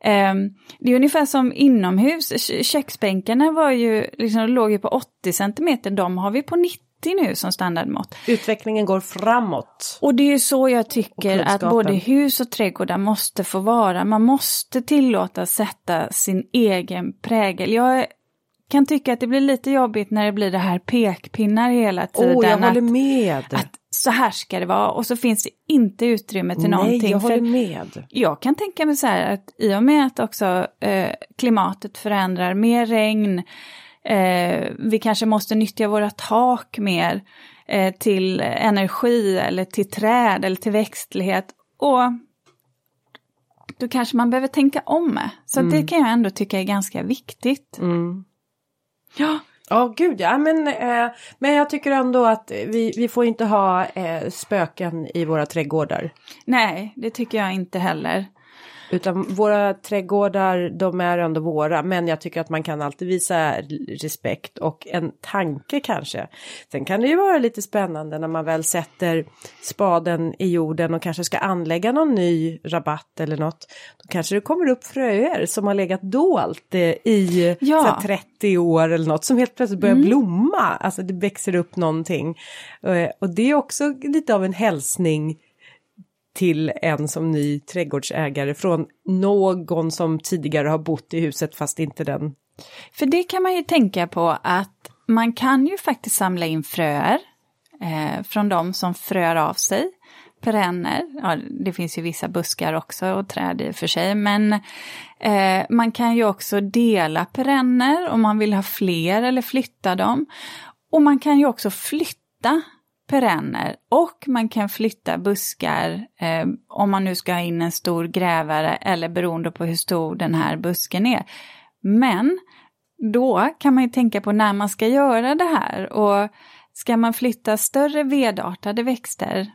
Um, det är ungefär som inomhus, köksbänkarna var ju, liksom, låg ju på 80 cm, de har vi på 90 nu som standardmått. Utvecklingen går framåt. Och det är ju så jag tycker att både hus och trädgårdar måste få vara. Man måste tillåta sätta sin egen prägel. Jag kan tycka att det blir lite jobbigt när det blir det här pekpinnar hela tiden. Oh, jag håller med. Att, så här ska det vara och så finns det inte utrymme till Nej, någonting. Nej, jag håller med. Jag kan tänka mig så här att i och med att också eh, klimatet förändrar, mer regn, eh, vi kanske måste nyttja våra tak mer eh, till energi eller till träd eller till växtlighet. Och då kanske man behöver tänka om. Så mm. det kan jag ändå tycka är ganska viktigt. Mm. Ja. Ja, oh, gud ja. Men, eh, men jag tycker ändå att vi, vi får inte ha eh, spöken i våra trädgårdar. Nej, det tycker jag inte heller. Utan våra trädgårdar, de är ändå våra. Men jag tycker att man kan alltid visa respekt och en tanke kanske. Sen kan det ju vara lite spännande när man väl sätter spaden i jorden och kanske ska anlägga någon ny rabatt eller något. Då kanske det kommer upp fröer som har legat dolt eh, i ja. 30 år eller något som helt plötsligt börjar mm. blomma. Alltså det växer upp någonting. Eh, och det är också lite av en hälsning till en som ny trädgårdsägare från någon som tidigare har bott i huset fast inte den. För det kan man ju tänka på att man kan ju faktiskt samla in fröer eh, från de som fröar av sig. Perenner, ja, det finns ju vissa buskar också och träd i och för sig, men eh, man kan ju också dela perenner om man vill ha fler eller flytta dem. Och man kan ju också flytta perenner och man kan flytta buskar eh, om man nu ska ha in en stor grävare eller beroende på hur stor den här busken är. Men då kan man ju tänka på när man ska göra det här och ska man flytta större vedartade växter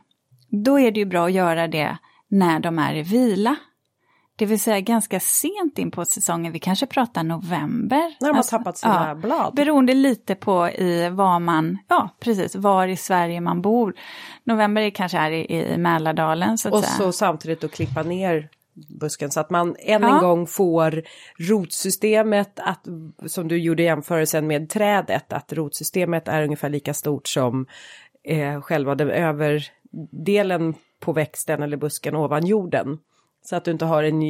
då är det ju bra att göra det när de är i vila. Det vill säga ganska sent in på säsongen, vi kanske pratar november. När de alltså, har tappat sina ja, blad. Beroende lite på i var man, ja precis, var i Sverige man bor. November är kanske är i, i Mälardalen så att Och säga. så samtidigt att klippa ner busken så att man än ja. en gång får rotsystemet att, som du gjorde jämförelsen med trädet, att rotsystemet är ungefär lika stort som eh, själva den överdelen på växten eller busken ovan jorden. Så att du inte har en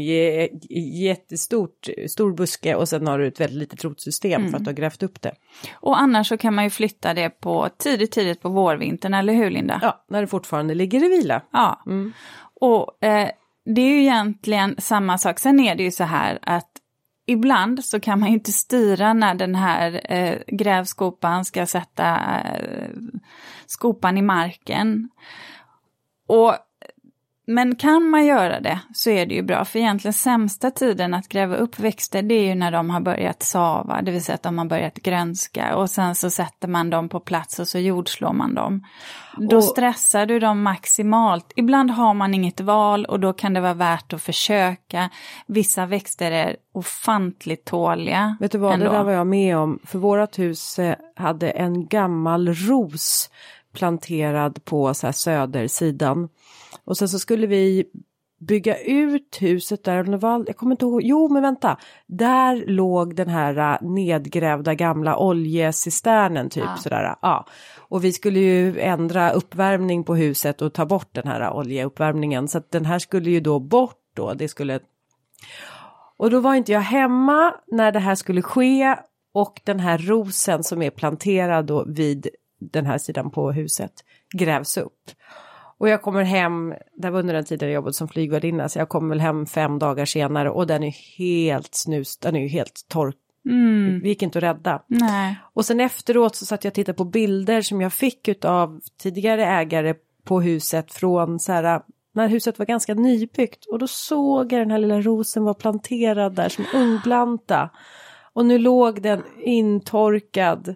jättestort stor buske och sen har du ett väldigt litet rotsystem mm. för att du har grävt upp det. Och annars så kan man ju flytta det på tidigt, tidigt på vårvintern, eller hur Linda? Ja, när det fortfarande ligger i vila. Ja, mm. och eh, det är ju egentligen samma sak. Sen är det ju så här att ibland så kan man ju inte styra när den här eh, grävskopan ska sätta eh, skopan i marken. Och men kan man göra det så är det ju bra, för egentligen sämsta tiden att gräva upp växter det är ju när de har börjat sava, det vill säga att de har börjat grönska och sen så sätter man dem på plats och så jordslår man dem. Då och, stressar du dem maximalt. Ibland har man inget val och då kan det vara värt att försöka. Vissa växter är ofantligt tåliga. Vet du vad, ändå. det där var jag med om, för vårat hus eh, hade en gammal ros planterad på så här södersidan. Och sen så skulle vi bygga ut huset där, det var, jag kommer inte ihåg, jo men vänta, där låg den här äh, nedgrävda gamla oljecisternen typ ja. sådär. Ja. Och vi skulle ju ändra uppvärmning på huset och ta bort den här äh, oljeuppvärmningen så att den här skulle ju då bort då, det skulle och då var inte jag hemma när det här skulle ske och den här rosen som är planterad då vid den här sidan på huset grävs upp. Och jag kommer hem, det var under den tiden jag jobbade som flygvärdinna, så jag kommer väl hem fem dagar senare och den är helt snus, den är ju helt torr. Mm. Det gick inte att rädda. Nej. Och sen efteråt så satt jag och tittade på bilder som jag fick av tidigare ägare på huset från så här när huset var ganska nybyggt och då såg jag den här lilla rosen var planterad där som ungplanta. Och nu låg den intorkad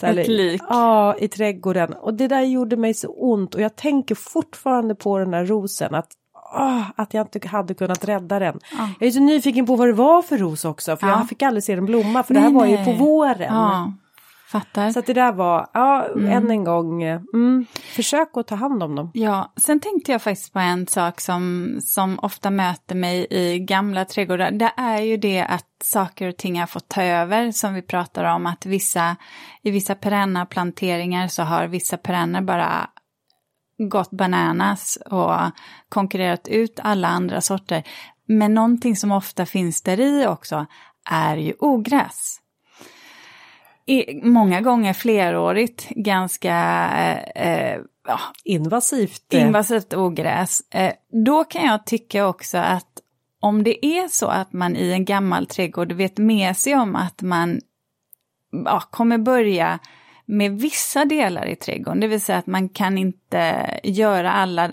så Ett lik? Ja, i trädgården. Och det där gjorde mig så ont och jag tänker fortfarande på den där rosen. Att, åh, att jag inte hade kunnat rädda den. Ja. Jag är så nyfiken på vad det var för ros också. För ja. jag fick aldrig se den blomma för nej, det här var nej. ju på våren. Ja. Fattar. Så att det där var, ja, mm. än en gång, mm, försök att ta hand om dem. Ja, sen tänkte jag faktiskt på en sak som, som ofta möter mig i gamla trädgårdar. Det är ju det att saker och ting har fått ta över, som vi pratar om, att vissa, i vissa perenna planteringar så har vissa perenner bara gått bananas och konkurrerat ut alla andra sorter. Men någonting som ofta finns där i också är ju ogräs. I, många gånger flerårigt, ganska eh, ja, invasivt. invasivt ogräs. Eh, då kan jag tycka också att om det är så att man i en gammal trädgård vet med sig om att man ja, kommer börja med vissa delar i trädgården, det vill säga att man kan inte göra alla,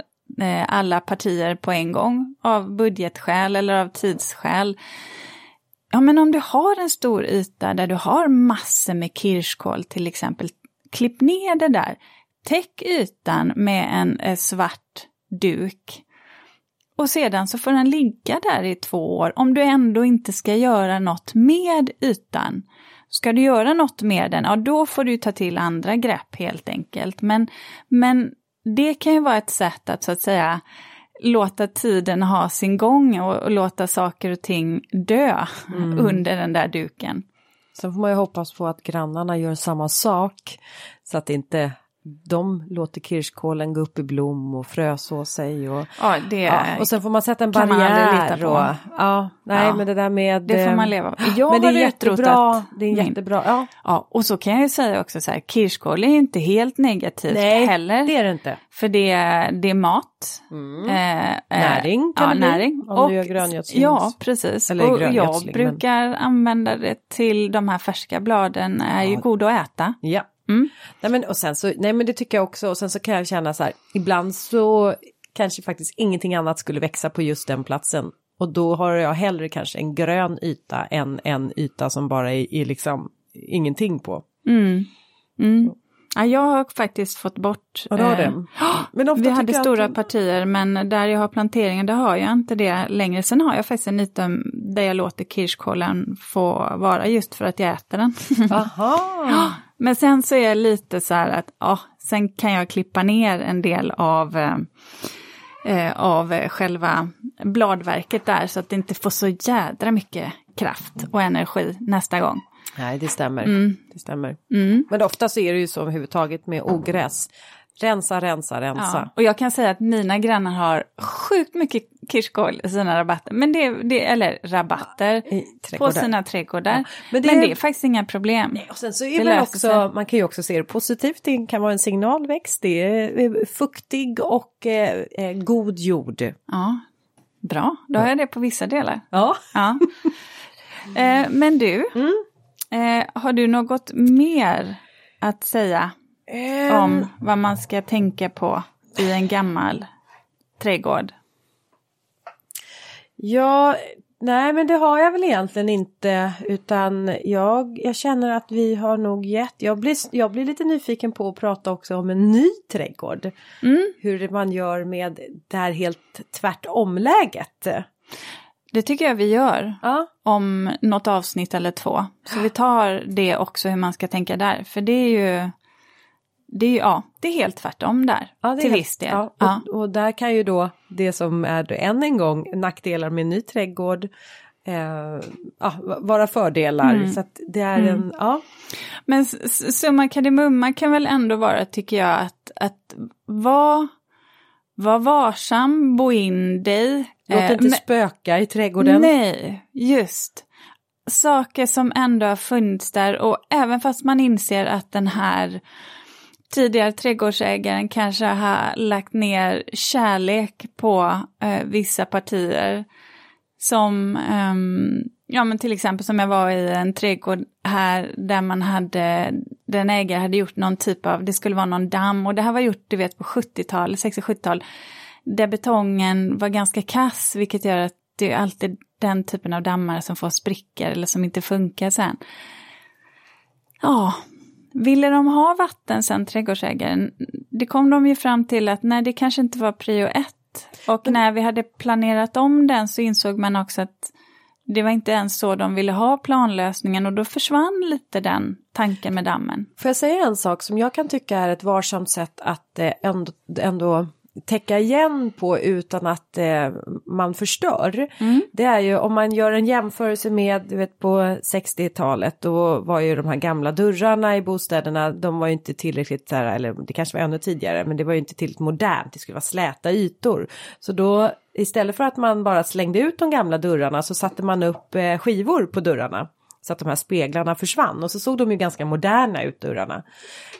eh, alla partier på en gång av budgetskäl eller av tidsskäl. Ja, men om du har en stor yta där du har massor med kirskål till exempel, klipp ner det där. Täck ytan med en eh, svart duk. Och sedan så får den ligga där i två år om du ändå inte ska göra något med ytan. Ska du göra något med den, ja då får du ta till andra grepp helt enkelt. Men, men det kan ju vara ett sätt att så att säga låta tiden ha sin gång och, och låta saker och ting dö mm. under den där duken. Sen får man ju hoppas på att grannarna gör samma sak så att inte de låter kirskålen gå upp i blom och fröså sig. Och, ja, det ja, och sen får man sätta en barriär. Och, ja, nej, ja, men det där med... Det får man leva med. Jag men det är jättebra. Det är jättebra. Ja. ja, och så kan jag säga också så här, kirskål är inte helt negativt nej, heller. det är det inte. För det, det är mat. Mm. Eh, eh näring kan ja, det näring. Om och, du gör gröngödsling. Ja, precis. Eller och jag brukar men... använda det till de här färska bladen, är ju goda att äta. Ja. Mm. Nej, men, och sen så, nej men det tycker jag också och sen så kan jag känna så här, ibland så kanske faktiskt ingenting annat skulle växa på just den platsen. Och då har jag hellre kanske en grön yta än en yta som bara är, är liksom ingenting på. Mm. Mm. Ja, jag har faktiskt fått bort... Ja, det. Eh, *gasps* men vi hade stora att... partier men där jag har planteringen där har jag inte det längre. Sen har jag faktiskt en yta där jag låter kirskålen få vara just för att jag äter den. Aha. *gasps* *gasps* Men sen så är jag lite så här att ja, sen kan jag klippa ner en del av, eh, eh, av själva bladverket där så att det inte får så jädra mycket kraft och energi nästa gång. Nej, det stämmer. Mm. Det stämmer. Mm. Men ofta så är det ju så överhuvudtaget med ogräs. Rensa, rensa, rensa. Ja, och jag kan säga att mina grannar har sjukt mycket kirskål i sina rabatter. Men det, det, eller rabatter ja, på sina trädgårdar. Ja, men, det, men det är faktiskt inga problem. Nej, och sen så är det också, man kan ju också se det positivt. Det kan vara en signalväxt. Det är fuktig och eh, eh, god jord. Ja, bra. Då har jag det på vissa delar. Ja. ja. eh, men du, mm. eh, har du något mer att säga Um, om vad man ska tänka på i en gammal trädgård? Ja, nej men det har jag väl egentligen inte utan jag, jag känner att vi har nog gett, jag blir, jag blir lite nyfiken på att prata också om en ny trädgård. Mm. Hur man gör med det här helt tvärtomläget. Det tycker jag vi gör. Ja. Om något avsnitt eller två. Så vi *gasps* tar det också hur man ska tänka där. För det är ju det är, ja, det är helt tvärtom där, ja, till helt, viss del. Ja, ja. Och, och, där kan ju då det som är än en gång nackdelar med en ny trädgård eh, vara fördelar. Mm. Så det är mm. en, ja. Men summa kardemumma kan väl ändå vara, tycker jag, att, att vara var varsam, bo in dig. Låt eh, inte spöka i trädgården. Nej, just. Saker som ändå har funnits där och även fast man inser att den här tidigare trädgårdsägaren kanske har lagt ner kärlek på eh, vissa partier. Som, eh, ja men till exempel som jag var i en trädgård här där man hade, den ägare hade gjort någon typ av, det skulle vara någon damm och det här var gjort du vet på 70-tal, 60-70-tal. Där betongen var ganska kass vilket gör att det är alltid den typen av dammar som får sprickor eller som inte funkar sen. Ja, Ville de ha vatten sen, trädgårdsägaren? Det kom de ju fram till att nej, det kanske inte var prio ett. Och när vi hade planerat om den så insåg man också att det var inte ens så de ville ha planlösningen och då försvann lite den tanken med dammen. Får jag säga en sak som jag kan tycka är ett varsamt sätt att eh, ändå, ändå täcka igen på utan att eh, man förstör. Mm. Det är ju om man gör en jämförelse med, du vet på 60-talet då var ju de här gamla dörrarna i bostäderna, de var ju inte tillräckligt, eller det kanske var ännu tidigare, men det var ju inte tillräckligt modernt, det skulle vara släta ytor. Så då istället för att man bara slängde ut de gamla dörrarna så satte man upp eh, skivor på dörrarna så att de här speglarna försvann och så såg de ju ganska moderna ut dörrarna.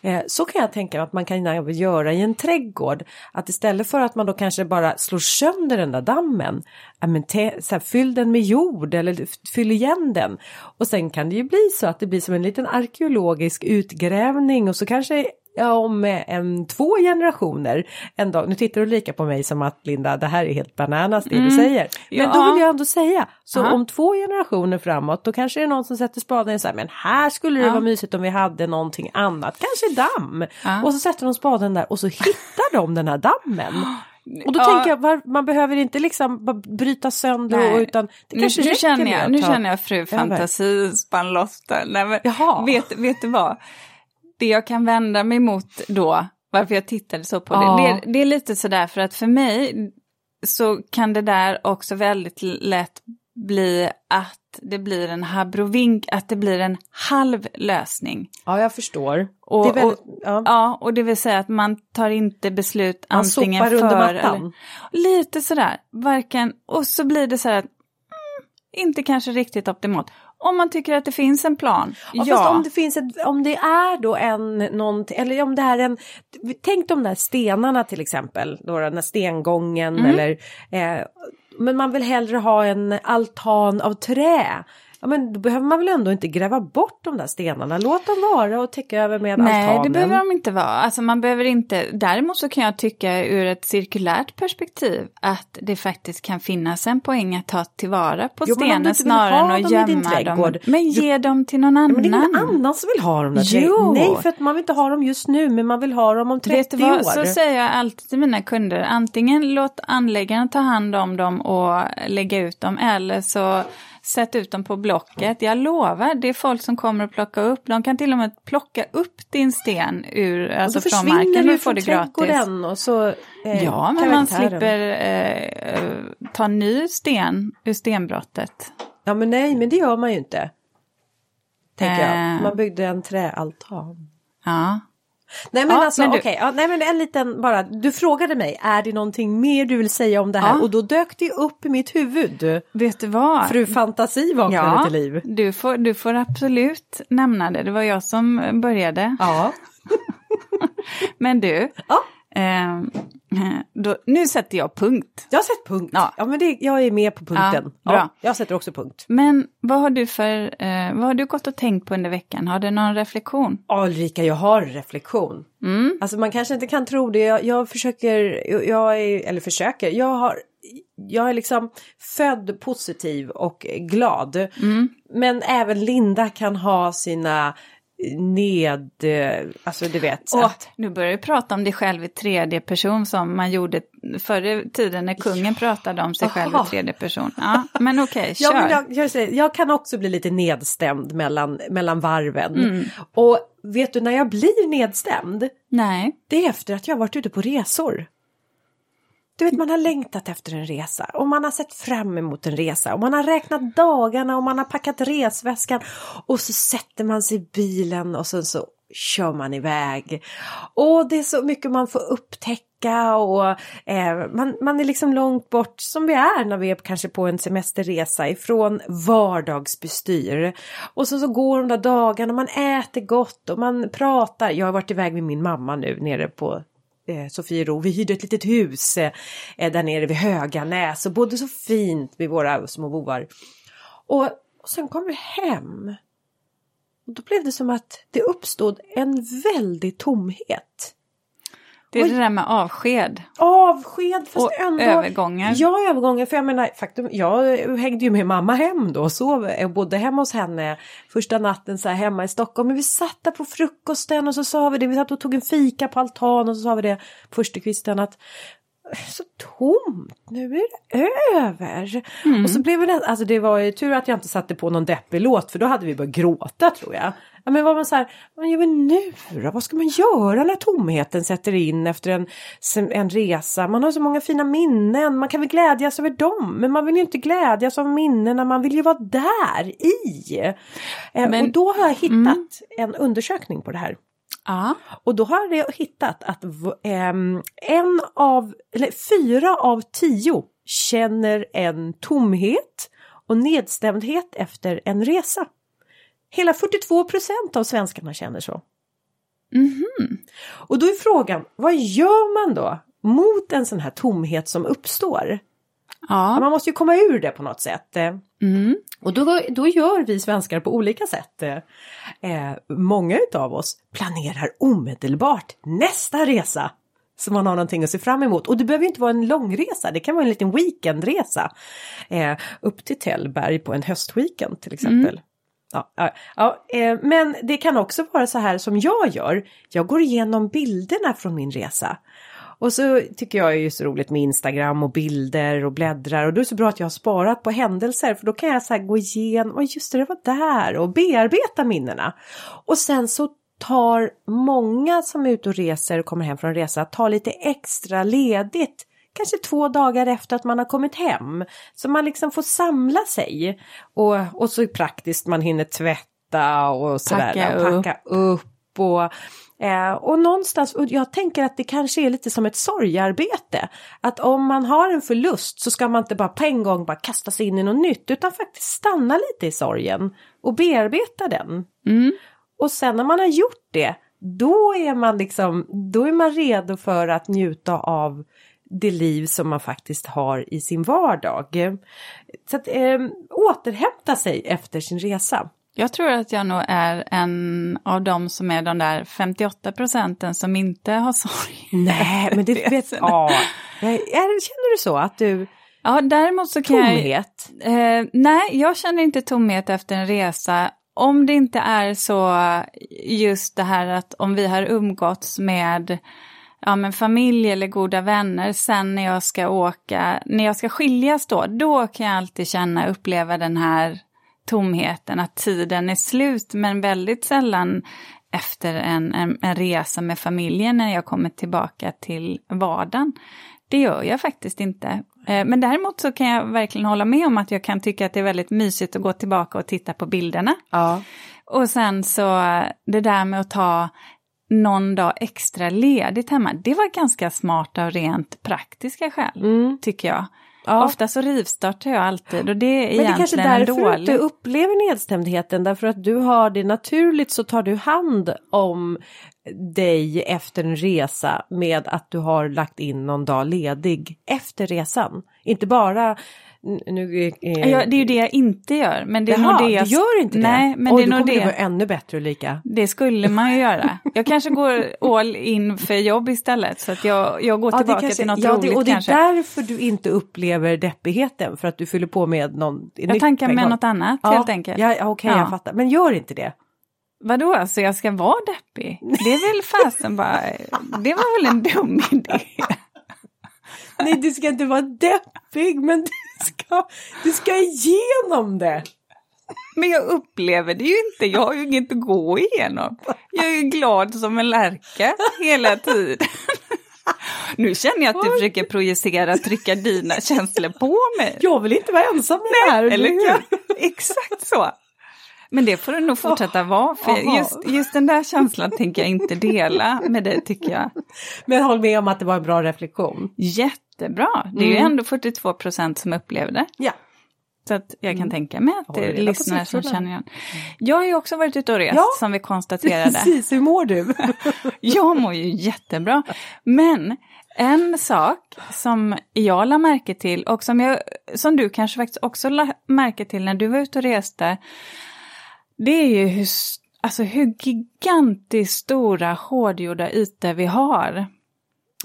Eh, så kan jag tänka mig att man kan göra i en trädgård. Att istället för att man då kanske bara slår sönder den där dammen, ja, men så här, fyll den med jord eller fyll igen den. Och sen kan det ju bli så att det blir som en liten arkeologisk utgrävning och så kanske ja, om en, två generationer en dag. Nu tittar du lika på mig som att Linda, det här är helt bananas det mm. du säger. Men ja. då vill jag ändå säga, så Aha. om två generationer framåt då kanske det är någon som sätter spaden och säger men här skulle det ja. vara mysigt om vi hade någonting annat, kanske damm. Ja. Och så sätter de spaden där och så hittar de den här dammen. Och då ja. tänker jag, var, man behöver inte liksom bryta sönder Nej. utan det kanske nu, nu känner jag, Nu känner jag fru fantasi spann loss vet, vet du vad? Det jag kan vända mig mot då, varför jag tittade så på ja. det, det, det är lite sådär för att för mig så kan det där också väldigt lätt bli att det blir en habrovink, att det blir en halv lösning. Ja, jag förstår. Och, väldigt, och, ja. ja. och det vill säga att man tar inte beslut man antingen för... under mattan. Eller, lite sådär, varken, och så blir det så här att mm, inte kanske riktigt optimalt. Om man tycker att det finns en plan. Ja, ja. Fast om det finns ett, om det är då en, någonting, eller om det är en, tänk de där stenarna till exempel, då den där stengången mm. eller, eh, men man vill hellre ha en altan av trä ja men då behöver man väl ändå inte gräva bort de där stenarna, låt dem vara och täcka över med Nej, altanen. Nej, det behöver de inte vara. Alltså man behöver inte, däremot så kan jag tycka ur ett cirkulärt perspektiv att det faktiskt kan finnas en poäng att ta tillvara på jo, stenen snarare än att gömma dem. Men ge dem till någon annan. men det är ingen annan som vill ha dem där jo. Nej, för att man vill inte ha dem just nu, men man vill ha dem om 30 Vet du vad? år. Så säger jag alltid till mina kunder, antingen låt anläggaren ta hand om dem och lägga ut dem, eller så Sätt ut dem på Blocket. Jag lovar, det är folk som kommer att plocka upp. De kan till och med plocka upp din sten ur, alltså från marken. Du får det gratis. Och så, eh, ja, men man slipper eh, ta ny sten ur stenbrottet. Ja, men nej, men det gör man ju inte. Tänker eh. jag. Man byggde en träaltan. Ja. Nej men ja, alltså okej, okay. ja, nej men en liten bara, du frågade mig, är det någonting mer du vill säga om det här? Ja. Och då dök det upp i mitt huvud. Vet du vad? Fru Fantasi vaknade ja, till liv. Du får, du får absolut nämna det, det var jag som började. Ja. *laughs* men du, ja. Eh, då, nu sätter jag punkt. Jag har sett punkt. Ja, ja men det, jag är med på punkten. Ja, bra. jag sätter också punkt. Men vad har du för, eh, vad har du gått och tänkt på under veckan? Har du någon reflektion? Ja Ulrika, jag har reflektion. Mm. Alltså man kanske inte kan tro det. Jag, jag försöker, jag är, eller försöker, jag har jag är liksom född positiv och glad. Mm. Men även Linda kan ha sina ned, alltså du vet. Och att... nu börjar du prata om dig själv i tredje person som man gjorde förr i tiden när kungen ja. pratade om sig Aha. själv i tredje person. Ja, men okej, okay, kör. Ja, men jag, jag, jag, kan också bli lite nedstämd mellan, mellan varven. Mm. Och vet du när jag blir nedstämd? Nej. Det är efter att jag varit ute på resor. Du vet man har längtat efter en resa och man har sett fram emot en resa och man har räknat dagarna och man har packat resväskan och så sätter man sig i bilen och sen så kör man iväg. Och det är så mycket man får upptäcka och eh, man, man är liksom långt bort som vi är när vi är kanske på en semesterresa ifrån vardagsbestyr. Och så, så går de där dagarna, man äter gott och man pratar. Jag har varit iväg med min mamma nu nere på eh, Sofiero. Vi hyrde ett litet hus eh, eh, där nere vid Höganäs och bodde så fint med våra små bovar. Och, och sen kom vi hem. Och då blev det som att det uppstod en väldig tomhet. Det är det där med avsked. Avsked fast och ändå. övergångar. Ja, övergångar. För jag menar, faktum, jag hängde ju med mamma hem då och sov och bodde hemma hos henne första natten så här hemma i Stockholm. Men vi satt där på frukosten och så sa vi det. Vi satt och tog en fika på altan och så sa vi det, förstekvisten att så tomt, nu är det över. Mm. Och så blev det, alltså det var ju tur att jag inte satte på någon deppig låt för då hade vi börjat gråta tror jag. Ja, men var man så här, vad gör vi nu då? Vad ska man göra när tomheten sätter in efter en, en resa? Man har så många fina minnen, man kan väl glädjas över dem, men man vill ju inte glädjas av minnena, man vill ju vara där i. Eh, men, och då har jag hittat mm. en undersökning på det här. Ja. Och då har jag hittat att um, en av, eller fyra av tio känner en tomhet och nedstämdhet efter en resa. Hela 42 procent av svenskarna känner så. Mm -hmm. Och då är frågan, vad gör man då mot en sån här tomhet som uppstår? Ja. Man måste ju komma ur det på något sätt. Mm. Och då, då gör vi svenskar på olika sätt. Eh, många utav oss planerar omedelbart nästa resa. Så man har någonting att se fram emot. Och det behöver inte vara en långresa, det kan vara en liten weekendresa. Eh, upp till Tällberg på en höstweekend till exempel. Mm. Ja, ja, ja eh, men det kan också vara så här som jag gör. Jag går igenom bilderna från min resa. Och så tycker jag är ju så roligt med Instagram och bilder och bläddrar och då är det så bra att jag har sparat på händelser för då kan jag så gå igenom, och just det, det var där och bearbeta minnena. Och sen så tar många som är ute och reser och kommer hem från resa, tar lite extra ledigt kanske två dagar efter att man har kommit hem. Så man liksom får samla sig. Och, och så praktiskt man hinner tvätta och sådär. Packa, packa upp. upp och Eh, och någonstans, och jag tänker att det kanske är lite som ett sorgarbete. Att om man har en förlust så ska man inte bara på en gång bara kasta sig in i något nytt utan faktiskt stanna lite i sorgen och bearbeta den. Mm. Och sen när man har gjort det, då är man liksom, då är man redo för att njuta av det liv som man faktiskt har i sin vardag. Så att eh, återhämta sig efter sin resa. Jag tror att jag nog är en av dem som är de där 58 procenten som inte har sorg. Nej, *laughs* men det vet ja. Känner du så att du... Ja, däremot så kan tomhet? jag... Eh, nej, jag känner inte tomhet efter en resa. Om det inte är så just det här att om vi har umgåtts med ja, men familj eller goda vänner sen när jag ska åka, när jag ska skiljas då, då kan jag alltid känna, uppleva den här tomheten, att tiden är slut, men väldigt sällan efter en, en, en, resa med familjen när jag kommer tillbaka till vardagen. Det gör jag faktiskt inte. Eh, men däremot så kan jag verkligen hålla med om att jag kan tycka att det är väldigt mysigt att gå tillbaka och titta på bilderna. Ja. Och sen så det där med att ta någon dag extra ledigt hemma, det var ganska smart av rent praktiska skäl, mm. tycker jag. Ja. Ofta så rivstartar jag alltid och det är egentligen Men det är kanske därför du inte upplever nedstämdheten därför att du har det naturligt så tar du hand om dig efter en resa med att du har lagt in någon dag ledig efter resan. Inte bara nu, eh, ja, det är ju det jag inte gör. Men det är Jaha, nog det jag... du gör inte Nej, det? Men Oj, det är nog kommer det. vara ännu bättre Ulrika. Det skulle man ju göra. Jag kanske går all in för jobb istället så att jag, jag går tillbaka kanske, till något ja, roligt det, Och det är kanske. därför du inte upplever deppigheten för att du fyller på med någon Jag tankar med något annat ja, helt enkelt. Ja, Okej, okay, ja. jag fattar. Men gör inte det. Vadå, så alltså jag ska vara deppig? Det är väl fasen bara, det var väl en dum idé. Nej, du ska inte vara deppig, men du ska, du ska igenom det. Men jag upplever det ju inte, jag har ju inget att gå igenom. Jag är ju glad som en lärka hela tiden. Nu känner jag att du försöker projicera, trycka dina känslor på mig. Jag vill inte vara ensam med det här. Eller hur? Exakt så. Men det får du nog fortsätta oh, vara, för just, just den där känslan tänker jag inte dela med dig tycker jag. Men håll med om att det var en bra reflektion. Jättebra, det är mm. ju ändå 42 procent som upplevde. Ja. Så att jag kan mm. tänka mig att det är lyssnare som känner igen. Jag har ju också varit ute och rest ja, som vi konstaterade. *laughs* Precis, hur mår du? *laughs* jag mår ju jättebra. Men en sak som jag la märke till och som, jag, som du kanske faktiskt också la märke till när du var ute och reste det är ju hur, alltså hur gigantiskt stora hårdgjorda ytor vi har.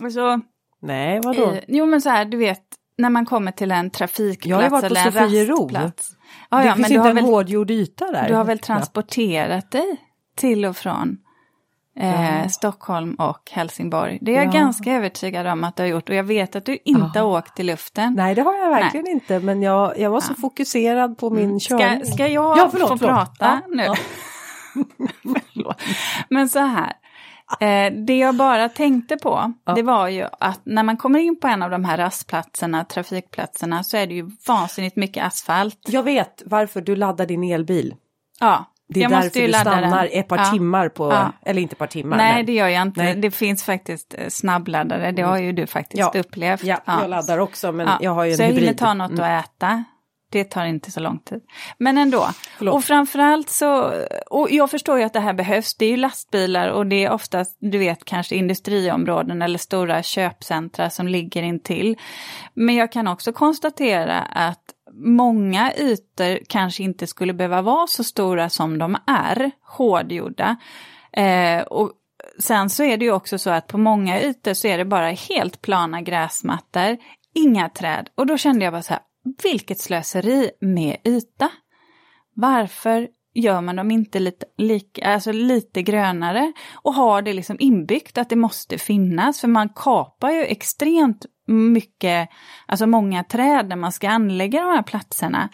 Alltså, Nej, vadå? I, jo men så här, du vet, när man kommer till en trafikplats eller en rastplats. Jag har varit på Sofiero. Ja, det ja, finns men inte en väl, hårdgjord yta där. Du har väl transporterat dig till och från Eh, Stockholm och Helsingborg. Det är jag ja. ganska övertygad om att du har gjort och jag vet att du inte har åkt i luften. Nej det har jag verkligen Nej. inte men jag, jag var så ja. fokuserad på min mm. körning. Ska, ska jag ja, förlåt, få förlåt. prata nu? *laughs* men så här. Eh, det jag bara tänkte på, ja. det var ju att när man kommer in på en av de här rastplatserna, trafikplatserna, så är det ju vansinnigt mycket asfalt. Jag vet varför du laddar din elbil. Ja, det är jag därför du stannar den. ett par ja. timmar på, ja. eller inte ett par timmar. Nej, men... det gör jag inte. Nej. Det finns faktiskt eh, snabbladdare, det har ju du faktiskt ja. upplevt. Ja, jag laddar också, men jag har ju en Så hybrid. Så jag hinner ta något mm. att äta. Det tar inte så lång tid. Men ändå. Förlåt. Och framförallt så, och jag förstår ju att det här behövs, det är ju lastbilar och det är oftast, du vet, kanske industriområden eller stora köpcentra som ligger intill. Men jag kan också konstatera att många ytor kanske inte skulle behöva vara så stora som de är, hårdgjorda. Eh, och sen så är det ju också så att på många ytor så är det bara helt plana gräsmattor, inga träd. Och då kände jag bara så här, vilket slöseri med yta. Varför gör man dem inte lite, lika, alltså lite grönare och har det liksom inbyggt att det måste finnas? För man kapar ju extremt mycket, alltså många träd när man ska anlägga de här platserna.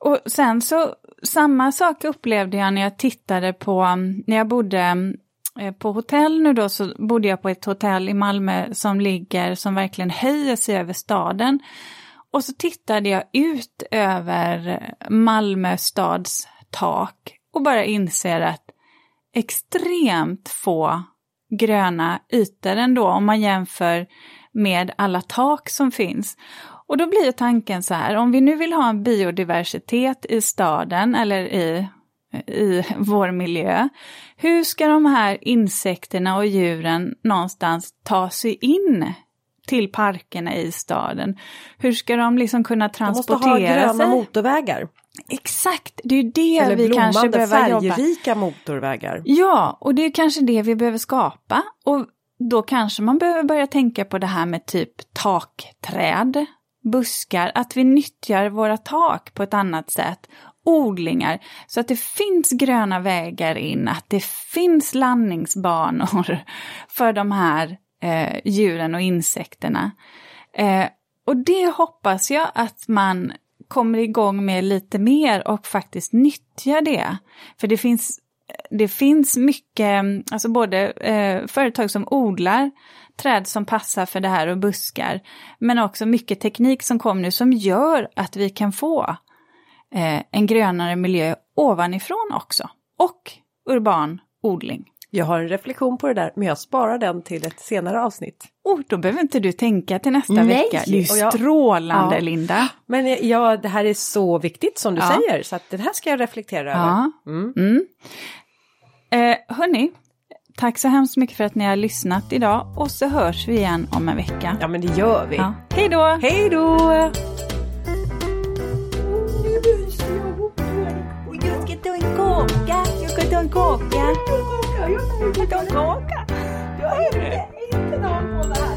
Och sen så, samma sak upplevde jag när jag tittade på, när jag bodde eh, på hotell nu då så bodde jag på ett hotell i Malmö som ligger, som verkligen höjer sig över staden. Och så tittade jag ut över Malmö stads tak och bara inser att extremt få gröna ytor ändå om man jämför med alla tak som finns. Och då blir tanken så här, om vi nu vill ha en biodiversitet i staden eller i, i vår miljö, hur ska de här insekterna och djuren någonstans ta sig in till parkerna i staden? Hur ska de liksom kunna transportera sig? De måste ha gröna sig? motorvägar. Exakt, det är ju det Eller vi kanske behöver jobba. Eller färgrika motorvägar. Ja, och det är kanske det vi behöver skapa. Och då kanske man behöver börja tänka på det här med typ takträd, buskar, att vi nyttjar våra tak på ett annat sätt. Odlingar, så att det finns gröna vägar in, att det finns landningsbanor *laughs* för de här eh, djuren och insekterna. Eh, och det hoppas jag att man kommer igång med lite mer och faktiskt nyttjar det. För det finns det finns mycket, alltså både eh, företag som odlar träd som passar för det här och buskar, men också mycket teknik som kommer nu som gör att vi kan få eh, en grönare miljö ovanifrån också. Och urban odling. Jag har en reflektion på det där, men jag sparar den till ett senare avsnitt. Oh, då behöver inte du tänka till nästa Nej. vecka. Det är ju jag, strålande, ja. Linda. Men ja, det här är så viktigt som du ja. säger, så att det här ska jag reflektera ja. över. Mm. Mm. Eh, hörni, tack så hemskt mycket för att ni har lyssnat idag och så hörs vi igen om en vecka. Ja, men det gör vi. Ja. Hej då! Hej då! Jag ska ta en en kaka. Jag ska inte någon på det här.